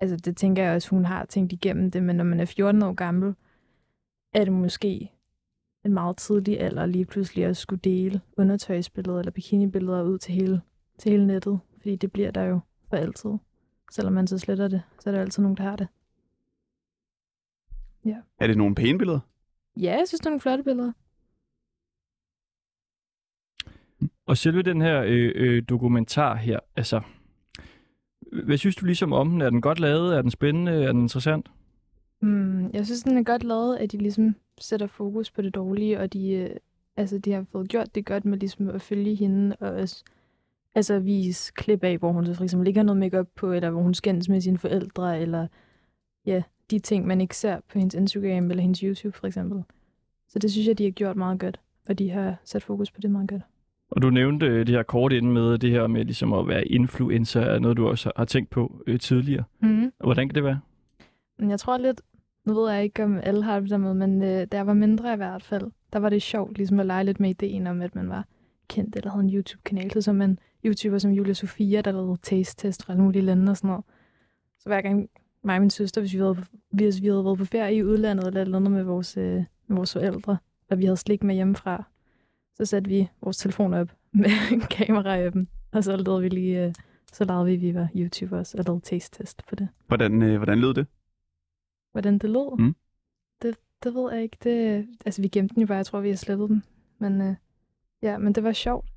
altså, det tænker jeg også, hun har tænkt igennem det, men når man er 14 år gammel, er det måske en meget tidlig alder lige pludselig at skulle dele undertøjsbilleder eller bikinibilleder ud til hele, til hele nettet. Fordi det bliver der jo for altid. Selvom man så sletter det, så er der altid nogen, der har det. Er det nogle pæne billeder? Ja, jeg synes, det er nogle flotte billeder. Og selve den her øh, øh, dokumentar her, altså, hvad synes du ligesom om den? Er den godt lavet? Er den spændende? Er den interessant? Mm, jeg synes, den er godt lavet, at de ligesom sætter fokus på det dårlige, og de, øh, Altså, de har fået gjort det godt med ligesom at følge hende, og også altså, vise klip af, hvor hun så for eksempel ikke har noget makeup på, eller hvor hun skændes med sine forældre, eller ja, de ting, man ikke ser på hendes Instagram eller hendes YouTube, for eksempel. Så det synes jeg, de har gjort meget godt, og de har sat fokus på det meget godt. Og du nævnte øh, det her kort inde med det her med ligesom at være influencer, er noget, du også har tænkt på øh, tidligere. Mm-hmm. Hvordan kan det være? Men jeg tror lidt, nu ved jeg ikke, om alle har det der med, men øh, da jeg var mindre i hvert fald, der var det sjovt ligesom at lege lidt med ideen om, at man var kendt eller havde en YouTube-kanal. Så som en YouTuber som Julia Sofia, der lavede taste-test fra alle mulige lande og sådan noget. Så hver gang mig og min søster, hvis vi havde, hvis vi havde været på ferie i udlandet eller et eller andet med vores, øh, med vores forældre, og vi havde slik med hjemmefra, så satte vi vores telefon op med en kamera i dem, og så lavede vi lige, øh, så lavede vi, at vi var YouTubers og lavede taste-test på det. Hvordan, øh, hvordan lød det? Hvordan det lød? Mm. Det, det ved jeg ikke. Det, altså, vi gemte den jo bare. Jeg tror, vi har slettet den. Men øh, ja, men det var sjovt.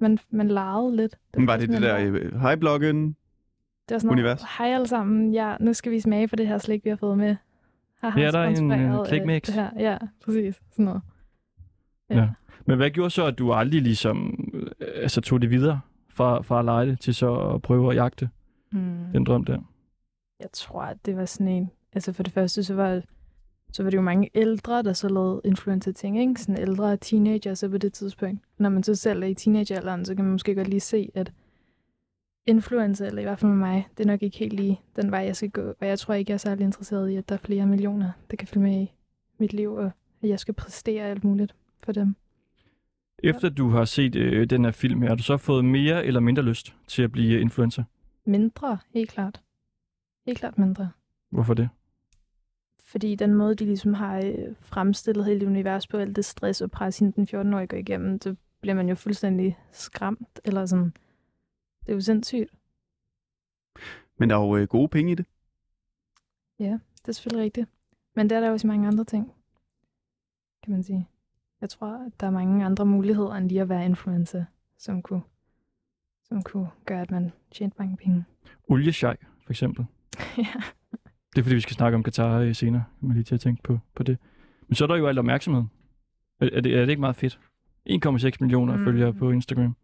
Man, man legede lidt. Det var det sådan det en der leg. øh, hejbloggen? det var sådan univers? Noget, Hej alle sammen. Ja, nu skal vi smage på det her slik, vi har fået med. Haha, Her er der en, øh, sponsoreret af klikmix. det Her. Ja, præcis. Sådan noget. Ja. Men hvad gjorde så, at du aldrig ligesom øh, altså tog det videre fra, fra at lege det til så at prøve at jagte Hmm. den drøm der? Jeg tror, at det var sådan en... Altså for det første, så var, så var det jo mange ældre, der så lavede influencer-ting, ikke? Sådan ældre teenager så på det tidspunkt. Når man så selv er i teenagealderen, så kan man måske godt lige se, at influencer, eller i hvert fald med mig, det er nok ikke helt lige den vej, jeg skal gå. Og jeg tror ikke, jeg er særlig interesseret i, at der er flere millioner, der kan følge med i mit liv, og at jeg skal præstere alt muligt for dem. Efter du har set øh, den her film her, har du så fået mere eller mindre lyst til at blive influencer? Mindre, helt klart. Helt klart mindre. Hvorfor det? Fordi den måde, de ligesom har øh, fremstillet hele det univers på, alt det stress og pres, hende den 14-årige går igennem, så bliver man jo fuldstændig skræmt. Eller sådan. Det er jo sindssygt. Men der er jo øh, gode penge i det. Det er selvfølgelig rigtigt. Men det er der også mange andre ting, kan man sige. Jeg tror, at der er mange andre muligheder end lige at være influencer, som kunne, som kunne gøre, at man tjente mange penge. Olieshej, for eksempel. ja. Det er fordi, vi skal snakke om Katar øh, senere. Jeg må lige til at tænke på, på det. Men så er der jo alt opmærksomheden. Er, er, det, er det ikke meget fedt? 1,6 millioner Mm. følgere på Instagram.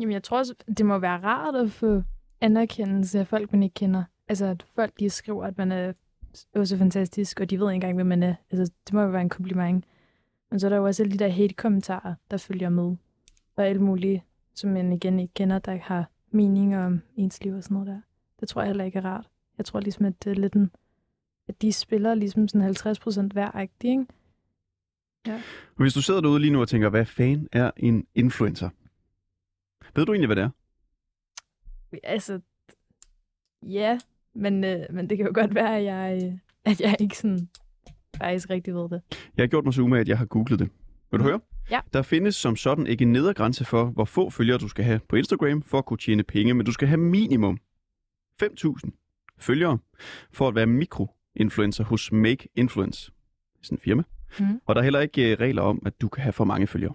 Jamen, jeg tror også, det må være rart at få anerkendelse af folk, man ikke kender. Altså, at folk de skriver, at man er også fantastisk, og de ved ikke engang, hvem man er. Altså, det må jo være en kompliment. Men så er der jo også alle de der hate-kommentarer, der følger med. Og alt muligt, som man igen ikke kender, der har meninger om ens liv og sådan noget der. Det tror jeg heller ikke er rart. Jeg tror ligesom, at det er lidt en, at de spiller ligesom sådan 50% hver ikke? Og hvis du sidder derude lige nu og tænker, hvad fanden er en influencer? Ved du egentlig, hvad det er? Altså, ja, men, øh, men det kan jo godt være, at jeg, øh, at jeg ikke sådan faktisk rigtig ved det. Jeg har gjort mig så umage, at jeg har googlet det. Vil du høre? Ja. Der findes som sådan ikke en nedergrænse for, hvor få følgere du skal have på Instagram for at kunne tjene penge, men du skal have minimum 5.000 følgere for at være mikroinfluencer hos Make Influence. Sådan en firma. Mhm. Og der er heller ikke øh, regler om, at du kan have for mange følgere.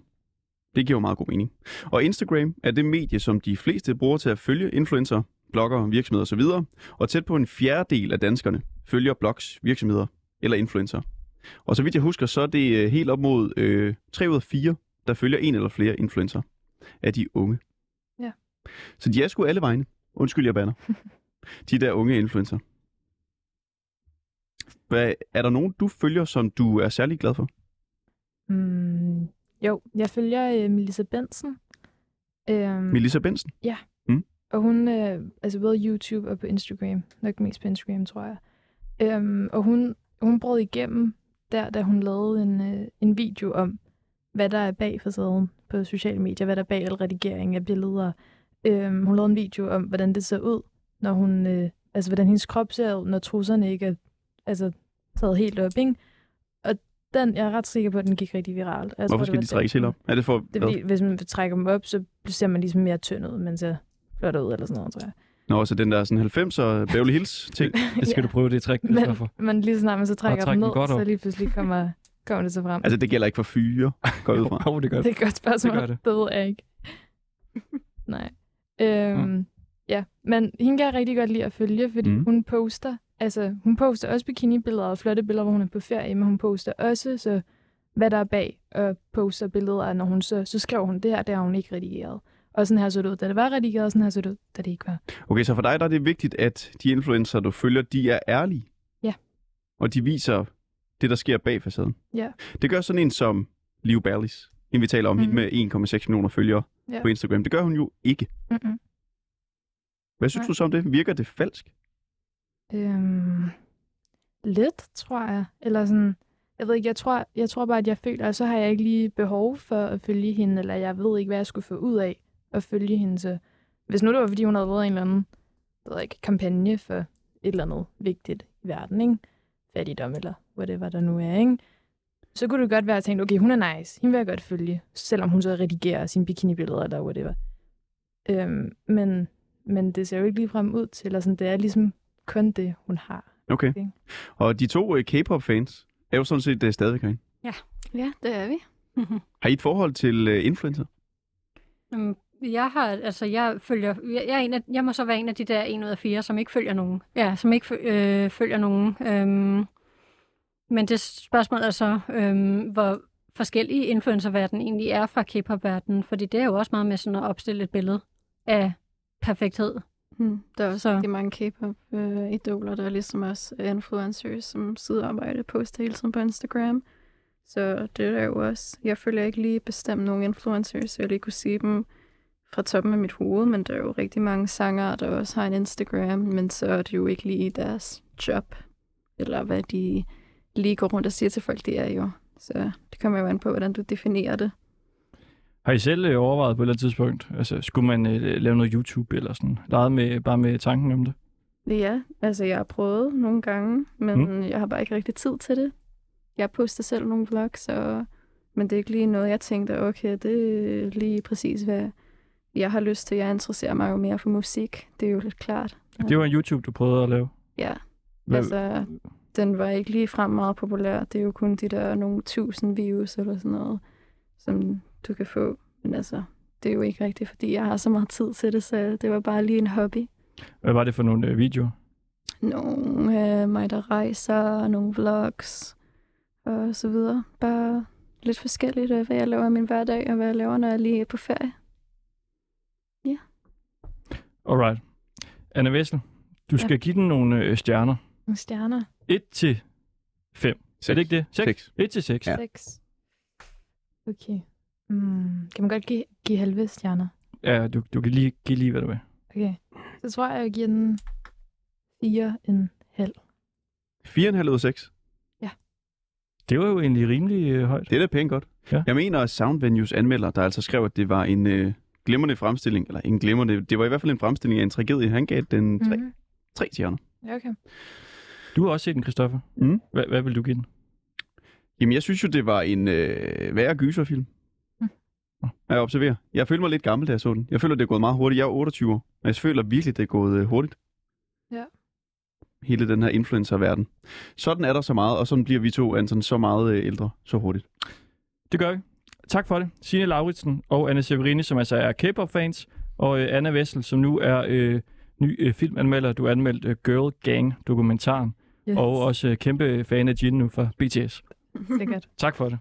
Det giver jo meget god mening. Og Instagram er det medie, som de fleste bruger til at følge influencer, blogger, virksomheder osv. Og tæt på en fjerdedel af danskerne følger blogs, virksomheder eller influencer. Og så vidt jeg husker, så er det øh, helt op mod øh, 3 ud af 4, der følger en eller flere influencer af de unge. Ja. Så de er sgu alle vegne. Undskyld, jeg banner. de der unge influencer. Hvad, er der nogen, du følger, som du er særlig glad for? Mm, jo, jeg følger øh, Melissa Benson. Øhm, Melissa Benson? Og hun, øh, altså både YouTube og på Instagram, nok mest på Instagram, tror jeg. Øhm, og hun, hun brød igennem der, da hun lavede en, øh, en video om, hvad der er bag facaden på sociale medier, hvad der er bag al redigering af billeder. Øhm, hun lavede en video om, hvordan det ser ud, når hun, øh, altså hvordan hendes krop ser ud, når trusserne ikke er altså, taget helt op, ikke? Og den, jeg er ret sikker på, at den gik rigtig viralt. Jeg Hvorfor skal de trækkes helt op? Er det for... Det fordi, hvis man trækker dem op, så ser man ligesom mere tynd ud, men så flot ud eller sådan noget, tror jeg. Nå, så den der sådan 90'er Beverly Hills ting. Det skal Ja. du prøve, det trick, Men, men lige så snart man så trækker den ned, så lige pludselig kommer, kommer det så frem. Altså, det gælder ikke for fyre, går ud fra. Jo, det gør det det. er et godt spørgsmål. Det gør det. det ved jeg ikke. Nej. Øhm, ja, men hende kan jeg rigtig godt lide at følge, fordi Mm. mm. hun poster, altså hun poster også bikinibilleder og flotte billeder, hvor hun er på ferie, men hun poster også så hvad der er bag og poster billeder, og når hun så, så skriver hun, det her, det har hun ikke redigeret. Og sådan her så det ud, da det var redigeret, og sådan her så det ud, da det ikke var. Okay, så for dig der er det vigtigt, at de influencer, du følger, de er ærlige. Ja. Og de viser det, der sker bag facaden. Ja. Det gør sådan en som Liv Ballis, en vi taler om mm. Hende med 1,6 millioner følgere Ja. på Instagram. Det gør hun jo ikke. Mm-mm. Hvad synes Nej. du så om det? Virker det falsk? Øhm, lidt, tror jeg. Eller sådan, jeg ved ikke, jeg tror, jeg tror bare, at jeg føler, at så har jeg ikke lige behov for at følge hende, eller jeg ved ikke, hvad jeg skulle få ud af at følge hende. Så hvis nu det var, fordi hun havde lavet en eller anden, jeg ved ikke, kampagne for et eller andet vigtigt i verden, ikke? Fattigdom eller whatever der nu er, ikke? Så kunne det godt være, at jeg tænkte, okay, hun er nice, hende vil jeg godt følge, selvom hun så redigerer sine bikinibilleder eller whatever. Øhm, men, men det ser jo ikke ligefrem ud til, eller sådan, det er ligesom kun det, hun har. Okay. Okay. Og de to øh, K-pop-fans er jo sådan set uh, stadigvæk herinde. Ja, det er vi. Har I et forhold til uh, influencer? Øhm, Jeg har, altså, jeg følger, jeg, jeg, er en af, jeg må så være en af de der 1 ud af 4, som ikke følger nogen. Ja, som ikke øh, følger nogen. Øhm, men det spørgsmål er så, øhm, hvor forskellige influencerverdenen egentlig er fra K-pop-verdenen, fordi det er jo også meget med sådan at opstille et billede af perfekthed. Hmm. Der er også Så- rigtig mange K-pop-idoler, der er ligesom også influencers, som sidder og arbejder poster hele tiden på Instagram. Så det er jo også... Jeg følger ikke lige bestemt nogle influencers, så jeg lige kunne sige dem fra toppen af mit hoved, men der er jo rigtig mange sanger, der også har en Instagram, men så er det jo ikke lige deres job, eller hvad de lige går rundt og siger til folk, det er jo. Så det kommer jo an på, hvordan du definerer det. Har I selv øh, overvejet på et eller andet tidspunkt, altså skulle man øh, lave noget YouTube eller sådan, leget med, bare med tanken om det? Ja, altså jeg har prøvet nogle gange, men Mm. mm. jeg har bare ikke rigtig tid til det. Jeg poster selv nogle vlogs, og... men det er ikke lige noget, jeg tænkte, okay, det er lige præcis, hvad jeg har lyst til. Jeg interesserer mig jo mere for musik, det er jo lidt klart. Det var en YouTube, du prøvede at lave. Ja, Hvad, altså den var ikke lige frem meget populær. Det er jo kun de der nogle tusind views eller sådan noget, som du kan få. Men altså, det er jo ikke rigtigt, fordi jeg har så meget tid til det, så det var bare lige en hobby. hvad var det for nogle øh, videoer? nogle øh, mig, der rejser, nogle vlogs og så videre. Bare lidt forskelligt, øh, hvad jeg laver i min hverdag, og hvad jeg laver, når jeg lige er på ferie. Alright. Anna Vessel, du skal ja. give den nogle øh, stjerner. Nogle stjerner. 1 til 5. Er det ikke det? 6? Seks. 1 til 6. Ja. Ja. Seks. Okay. Mm, kan man godt give, give halve stjerner? ja du, du kan lige give lige, hvad du vil. Okay. Så tror jeg, jeg giver den fire en halv. 4,5 ud af 6. Det var jo egentlig rimelig øh, højt. Det er da pænt godt. Ja. Jeg mener, at Sound Venues anmelder, der altså skrev, at det var en øh, glimrende fremstilling, eller en glimrende, det var i hvert fald en fremstilling af en tragedie. Han gav den tre, Mhm. tre stjerner. Ja, okay. Du har også set den, Christoffer. Mm. Hvad, hvad vil du give den? Jamen, jeg synes jo, det var en øh, værre gyserfilm. Mm. Jeg observerer. Jeg følte mig lidt gammel, da jeg så den. Jeg føler, det er gået meget hurtigt. Jeg er 28 år, og jeg føler virkelig, det er gået øh, hurtigt. Ja. Hele den her influencer-verden. Sådan er der så meget, og sådan bliver vi to, Anton, så meget øh, ældre så hurtigt. Det gør vi. Tak for det. Signe Lauritsen og Anna Severini, som altså er K-pop-fans, og øh, Anna Vessel, som nu er øh, ny øh, filmanmelder. Du har anmeldt øh, Girl Gang-dokumentaren, Yes. og også øh, kæmpe fan af Jin nu fra BTS. Sikkert. Tak for det.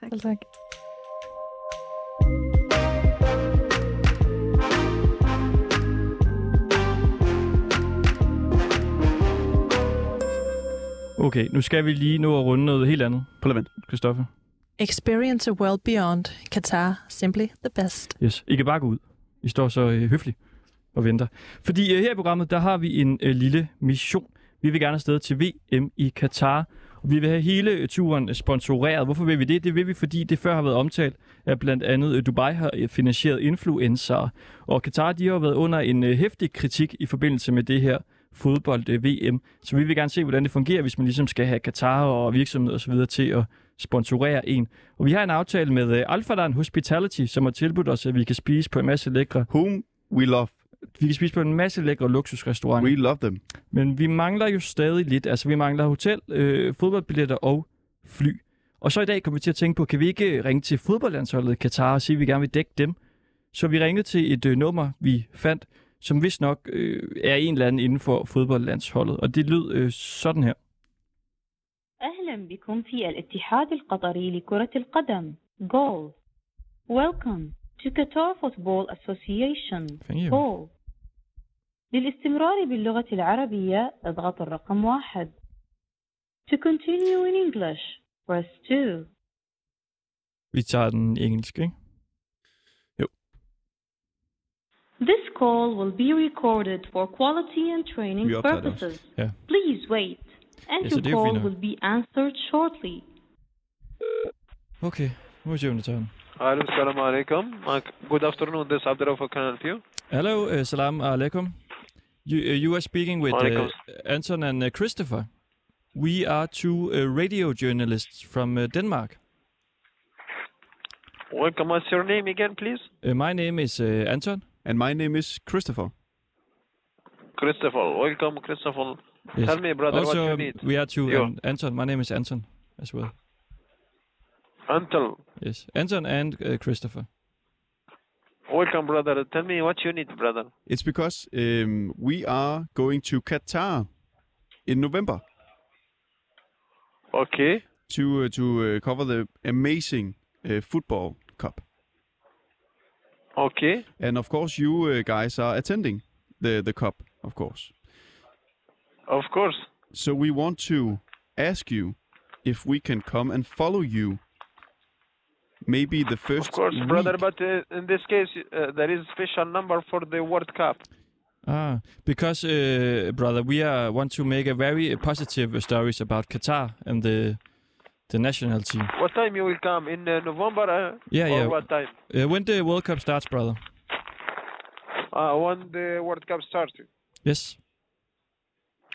Tak. Selv tak. Okay, nu skal vi lige nå at runde noget helt andet, Prøv at vente. Christoffer. Experience a world beyond. Qatar, simply the best. Yes. I kan bare gå ud. I står så øh, høfligt og venter. Fordi øh, her i programmet, der har vi en øh, lille mission. Vi vil gerne afsted til VM i Katar, og vi vil have hele turen øh, sponsoreret. Hvorfor vil vi det? Det vil vi, fordi det før har været omtalt, at blandt andet øh, Dubai har øh, finansieret influencer. Og Katar, de har været under en hæftig kritik i forbindelse med det her fodbold-VM. Så vi vil gerne se, hvordan det fungerer, hvis man ligesom skal have Katar og virksomheder osv. til at sponsorere en. Og vi har en aftale med uh, Alfadan Hospitality, som har tilbudt os, at vi kan spise på en masse lækre, Whom we love. vi kan spise på en masse lækre luksusrestauranter. We love them. Men vi mangler jo stadig lidt. Altså, vi mangler hotel, øh, fodboldbilletter og fly. Og så i dag kommer vi til at tænke på, kan vi ikke ringe til fodboldlandsholdet i Katar og sige, at vi gerne vil dække dem? Så vi ringede til et øh, nummer, vi fandt, som vist nok øh, er en eller anden inden for fodboldlandsholdet. Og det lød øh, sådan her. أهلا بكم في الاتحاد القطري لكرة القدم GOAL Welcome to Qatar Football Association. GOAL للاستمرار باللغة العربية اضغط الرقم واحد To continue in English press 2 Vi tager den engelsk, ikke? This call will be recorded for quality and training purposes. Ja. Please wait and Ja, så your det jo call nok. will be answered shortly. Okay, nu må vi se, om det. Hello, Assalamu alaikum. Uh, Good afternoon. This is Abdurrahman. Can I help you? Hello, uh, salam alaikum. You, uh, you are speaking with uh, Anton and uh, Christopher. We are two uh, radio journalists from uh, Denmark. Welcome. What's your name again, please? Uh, my name is uh, Anton. And my name is Christopher. Christopher. Welcome, Christopher. Yes. Tell me, brother, also, what you need. we are two. Yo. And Anton, my name is Anton as well. Anton. Yes, Anton and uh, Christopher. Welcome, brother. Tell me what you need, brother. It's because um, we are going to Qatar in November Okay. to uh, to uh, cover the amazing uh, football cup. Okay. And of course, you uh, guys are attending the the cup, of course. Of course. So we want to ask you if we can come and follow you. Maybe the first Of course, week. brother. But uh, in this case, uh, there is a special number for the World Cup. Ah, because uh, brother, we are want to make a very uh, positive uh, stories about Qatar and the the national team. What time you will come? In uh, November? Uh, Yeah, or yeah. what time? Uh, when the World Cup starts, brother. Uh, when the World Cup starts. Yes.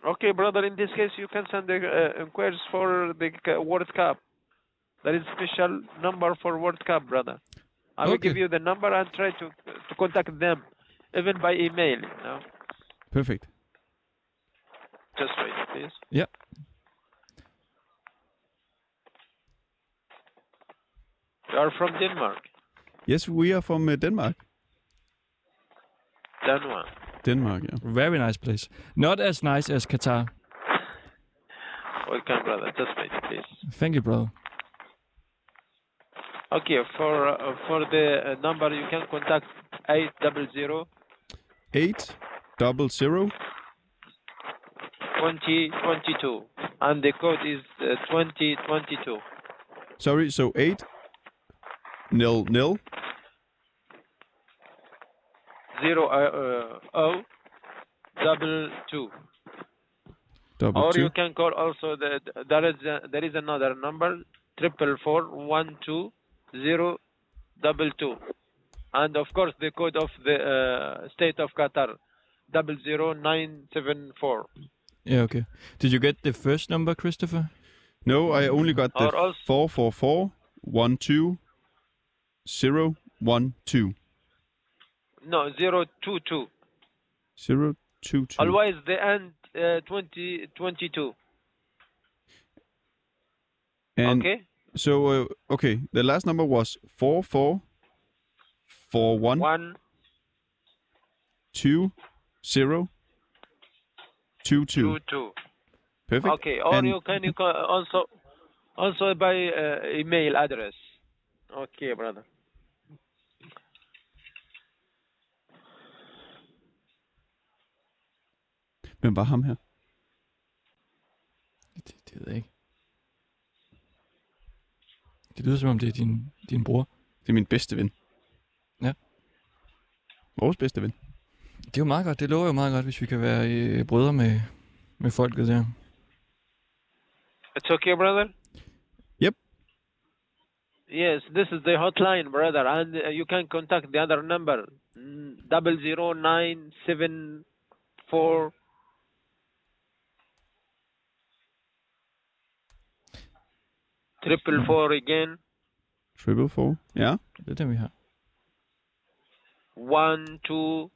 Okay, brother. In this case, you can send the uh, inquiries for the World Cup. There is special number for World Cup, brother. I will give you the number and try to to contact them, even by email. You know? Perfect. Just wait, please. Yeah. You are from Denmark. Yes, we are from uh, Denmark. Denmark. Denmark, yeah. Very nice place. Not as nice as Qatar. Welcome, brother. Just wait, please. Thank you, brother. Okay, for uh, for the uh, number you can contact eight double zero Eight double zero twenty twenty two, and the code is uh, twenty twenty two. Sorry, so eight nil nil Zero uh, uh, O double two. double or two. you can call also the there is a, there is another number triple four one two zero double two, and of course the code of the uh, state of Qatar double zero nine seven four. Yeah, okay. Did you get the first number, Christopher? No, I only got the Or also- four four four one two zero one two No zero two two. zero two two. Otherwise the end uh, twenty twenty two. And Okay. So uh, okay, the last number was four four four one One two zero two two. two two. Perfect. Okay. Or And- you can you can also also by uh, email address. Okay, brother. Hvem var ham her? Det, det ved jeg ikke. Det lyder som om det er din, din bror. Det er min bedste ven. Ja. Vores bedste ven. Det er jo meget godt. Det lover jo meget godt, hvis vi kan være øh, brødre med, med folket der. It's okay, brother. Yep. Yes, this is the hotline, brother, and uh, you can contact the other number double zero nine seven four. Triple four again, Triple four. Ja. Det er den, vi har. one two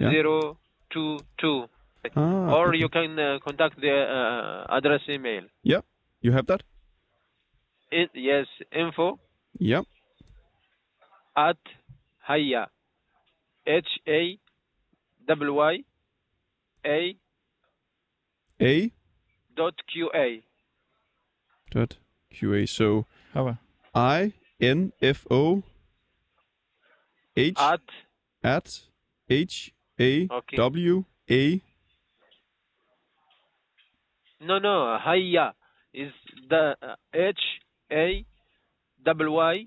Yeah. zero two two. Ah, or okay. you can uh, contact the uh, address email. Yep. You have that? It, yes, info Yep. at Haya. H A W Y A A dot Q A. Dot QA. So Hava. I N F O H At at H A Okay. W A. no no Haya is the uh, H A double Y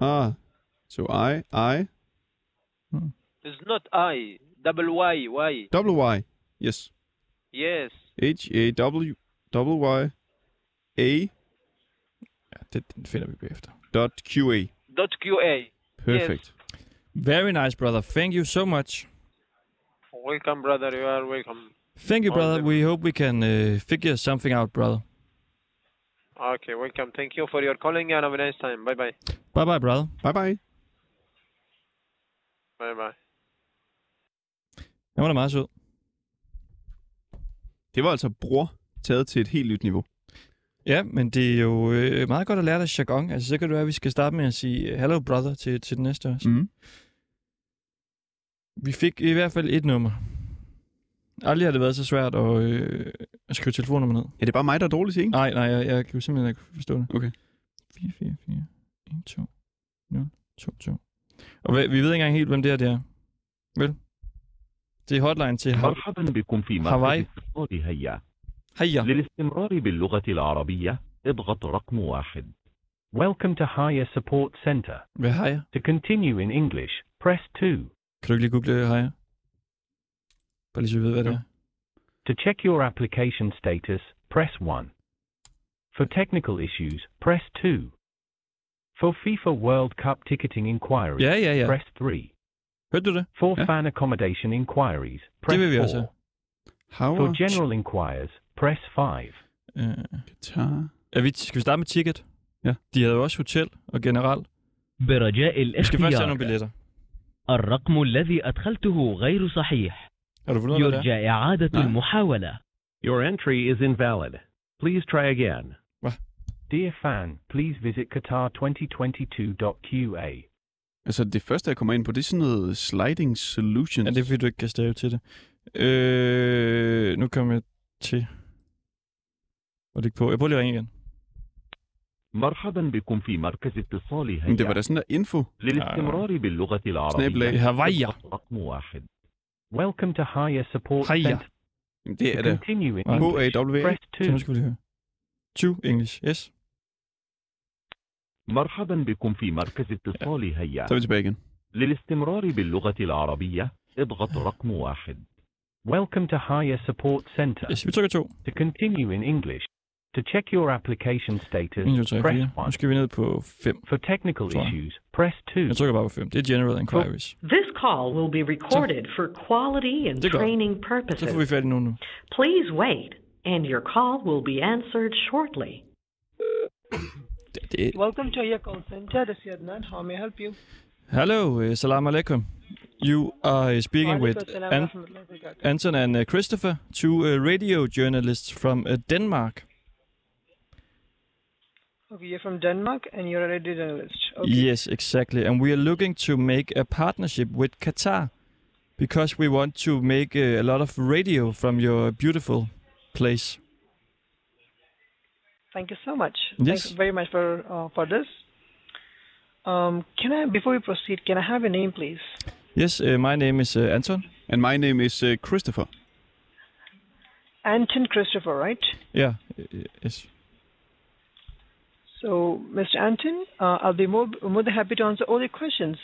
Ah. So I I is not I double Y Y double Y. Yes. yes H A W double Y A Ja, det, den finder vi bagefter. dot QA. dot QA Perfect. Very nice, brother. Thank you so much. welcome brother you are welcome Thank you, brother. the- We hope we can uh, figure something out, brother. okay welcome thank you for your calling and have a nice time bye bye Bye bye, brother. Bye bye. bye bye Han var da meget sød. Det var altså bror taget til et helt nyt niveau. Ja, men det er jo øh, meget godt at lære dig jargon. Altså, så kan det være, at vi skal starte med at sige øh, hello, brother, til, til den næste også. Mm. Vi fik i hvert fald et nummer. Aldrig har det været så svært at, øh, at skrive telefonnummer ned. Ja, det er bare mig, der er dårlig til, ikke? Nej, nej, jeg, jeg kan jo simpelthen ikke forstå det. Okay. 4, 4, 4, 1, 2, 0, 2, 2. Og vi, vi ved ikke engang helt, hvem det er, det er. Vel? Det er hotline til Hav- هيا Haya. للاستمرار باللغة العربية اضغط رقم واحد Welcome to Haya Support Center. Hvad har jeg? To continue in English, press 2. Kan du ikke lige google Haya? Bare lige så vi ved, hvad det er. To check your application status, press 1. For technical issues, press 2. For FIFA World Cup ticketing inquiries, Ja, ja, ja. press 3. Hørte du det? For Ja. fan accommodation inquiries, press Det vil vi 4. også have. How For general inquiries, press 5. Øh, Guitar. er vi, skal vi starte med ticket? Ja. De havde jo også hotel og generelt. برجاء Vi skal først have الاختيار nogle billetter. الرقم الذي أدخلته غير صحيح Har du fundet ud af, hvad det er? يرجى إعادة نعم. المحاولة Your entry is invalid. Please try again. Dear fan, please visit qatar2022.qa. Altså, det første, jeg kommer ind på, det er sådan noget sliding solutions. Ja, det er fordi, du ikke kan stave til det. Øh, nu kommer jeg til... Hvor det på. Jeg prøver lige at ringe igen. مرحبا بكم في مركز اتصال Men det var هيا da sådan der info. للاستمرار باللغة سناب لاي. العربية هوايا. اضغط رقم واحد Welcome to Haya Support Haya. Center. Jamen, det To er det. continue in Wow. English, H-A-W-A. press Så nu 2. skal vi lige høre. 2 English, yes. مرحبا بكم في مركز اتصال هيا Så er vi tilbage igen. للاستمرار باللغة العربية اضغط رقم واحد Welcome to Haya Support Center. Yes, vi trykker 2. To continue in English, to check your application status, 1, 2, 3, press 4. Nu 1. skal vi ned på 5. For technical Tror issues, press 2. Jeg trykker bare på 5. Det er general inquiries. This call will be recorded for quality and Det er godt. training Så får vi purposes. fat i nogen nu. Please wait, and your call will be answered shortly. Det, det, Welcome to your call center. This is Adnan. How may I help you? Hello, uh, salam alaikum. You are speaking with An- wa rahmatullahi wa barakatuh. Anton and uh, Christopher, two uh, radio journalists from uh, Denmark. Okay, you're from Denmark and you're a radio journalist. Okay. Yes, exactly. And we are looking to make a partnership with Qatar because we want to make uh, a lot of radio from your beautiful place. Thank you so much. Yes. Thanks very much for uh, for this. Um, can I, before we proceed, can I have your name, please? Yes, uh, my name is uh, Anton. And my name is uh, Christopher. Anton Christopher, right? Yeah, uh, yes. So, Mr. Anton, uh, I'll be more, more than happy to answer all your questions.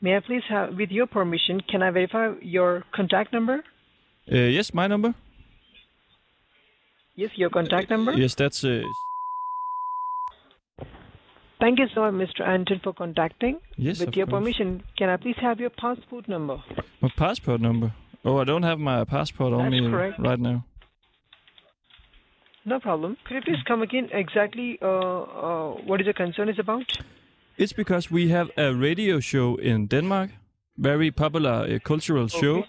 May I please have, with your permission, can I verify your contact number? Uh, yes, my number. Yes, your contact number. Yes, that's uh, Thank you so much, Mr. Anton, for contacting. Yes, With your course. permission, can I please have your passport number? my passport number. Oh, I don't have my passport on That's me correct. right now. No problem. Could you please come again exactly uh, uh, what is the concern is about? It's because we have a radio show in Denmark, very popular uh, cultural show.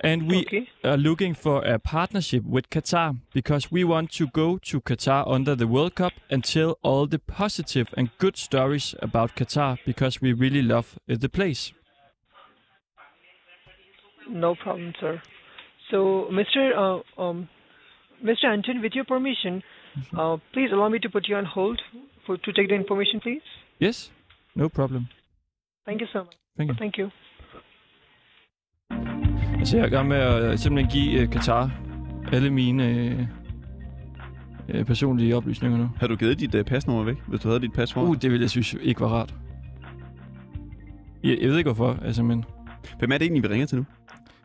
And we are looking for a partnership with Qatar because we want to go to Qatar under the World Cup and tell all the positive and good stories about Qatar because we really love uh, the place. No problem, sir. So, Mr. Uh, um, Mr. Anton, with your permission, Uh, please allow me to put you on hold for to take the information, please. Yes, no problem. Thank you so much. Thank you. Thank you. Altså, jeg er i gang med at øh, simpelthen give uh, Katar alle mine øh, øh, personlige oplysninger nu. Har du givet dit uh, pasnummer væk, hvis du havde dit pas for? Uh, det ville jeg synes ikke var rart. Jeg, jeg ved ikke hvorfor, altså, men... Hvem er det egentlig, vi ringer til nu?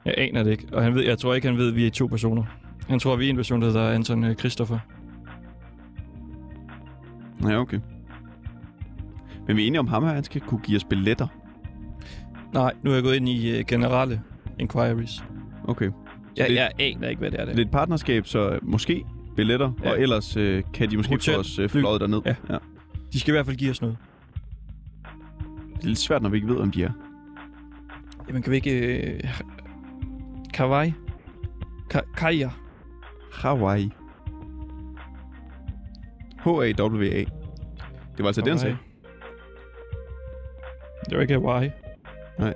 Jeg aner det ikke, og han ved, jeg tror ikke, han ved, at vi er to personer. Han tror, vi er en person, der hedder Anton øh, Christopher. Ja, okay. Men vi er enige om ham her, han skal kunne give os billetter. Nej, nu er jeg gået ind i øh, generelle inquiries. Okay. Jeg, det- jeg aner ikke, hvad det er. Det er et partnerskab, så måske billetter, ja. Og ellers øh, kan de måske Hotel. få os øh, fløjet derned. Ja. ja. De skal i hvert fald give os noget. Det er lidt svært, når vi ikke ved, om de er. Jamen, kan vi ikke... Øh, Kawaii? Ka- Kaja? Hawaii. H-A-W-A. Det var altså det, han sagde. Det var ikke Hawaii. Nej.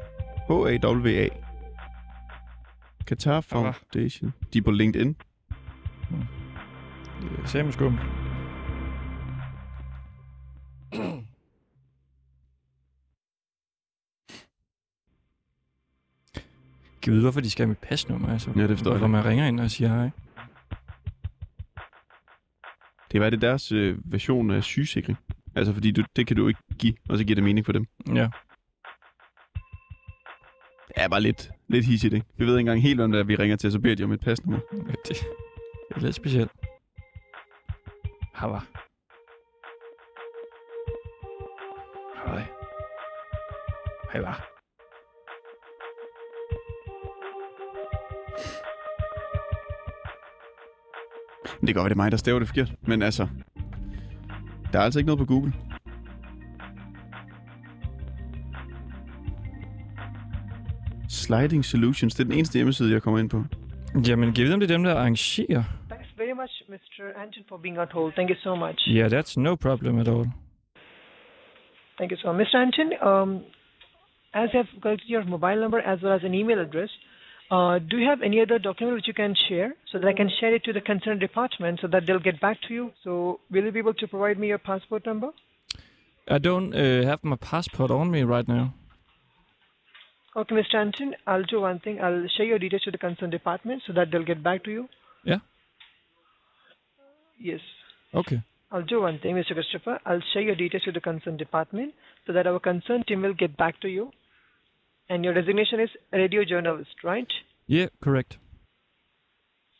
H-A-W-A. Qatar Foundation. De er på LinkedIn. Det er samme skum. Kan vide, hvorfor de skal have mit pasnummer? Altså, Ja, det forstår jeg Hvorfor man ringer ind og siger hej. Det var det deres øh, version af sygesikring. Altså, fordi du, det kan du ikke give, og så giver det mening for dem. Ja. Det er bare lidt, lidt hissigt, ikke? Vi ved ikke engang helt, hvem det er, vi ringer til, så beder de om et pasnummer. Ja, det, det er lidt specielt. Hava. Hej. Hej, var. Det kan godt være, det er mig, der staver det forkert. Men altså, der er altså ikke noget på Google. Sliding Solutions, det er den eneste hjemmeside, jeg kommer ind på. Jamen, vide, om det er dem, der arrangerer? Thanks very much, Mr. Anton, for being on hold. Thank you so much. Yeah, that's no problem at all. Thank you so much. Mr. Anton, um, as I've collected your mobile number as well as an email address, uh, do you have any other document which you can share so that I can share it to the concerned department so that they'll get back to you? So will you be able to provide me your passport number? I don't uh, have my passport on me right now. Okay, Mr. Anton, I'll do one thing. I'll share your details to the concerned department so that they'll get back to you. Yeah. Yes. Okay. I'll do one thing, Mr. Christopher. I'll share your details to the concerned department so that our concerned team will get back to you. And your designation is radio journalist, right? Yeah, correct.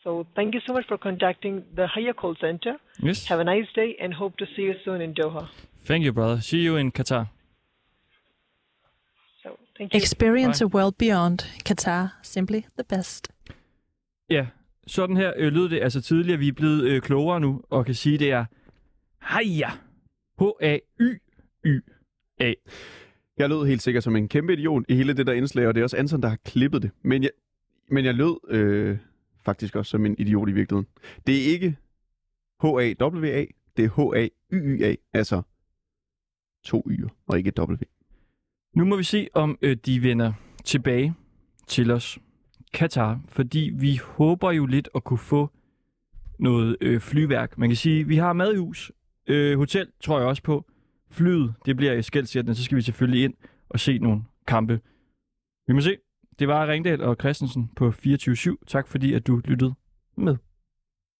So thank you so much for contacting the Haya call center. Yes. Have a nice day and hope to see you soon in Doha. Thank you, brother. See you in Qatar. So thank you. Experience a world beyond. Qatar, simply the best. Ja, sådan her øh, lød det altså tidligere. Vi er blevet øh, klogere nu, og kan sige, det er Haja. H-A-Y-Y-A. Jeg lød helt sikkert som en kæmpe idiot i hele det der indslag, og det er også Anton, der har klippet det. Men jeg, men jeg lød øh, faktisk også som en idiot i virkeligheden. Det er ikke H-A-W-A, det er H-A-Y-Y-A, altså to y'er, og ikke W. Nu må vi se, om øh, de vender tilbage til os. Katar, fordi vi håber jo lidt at kunne få noget øh, flyværk. Man kan sige, vi har mad i hus. Øh, hotel tror jeg også på. Flyet, det bliver i skældsættende, så skal vi selvfølgelig ind og se nogle kampe. Vi må se. Det var Ringdal og Christensen på 24-7. Tak fordi, at du lyttede med.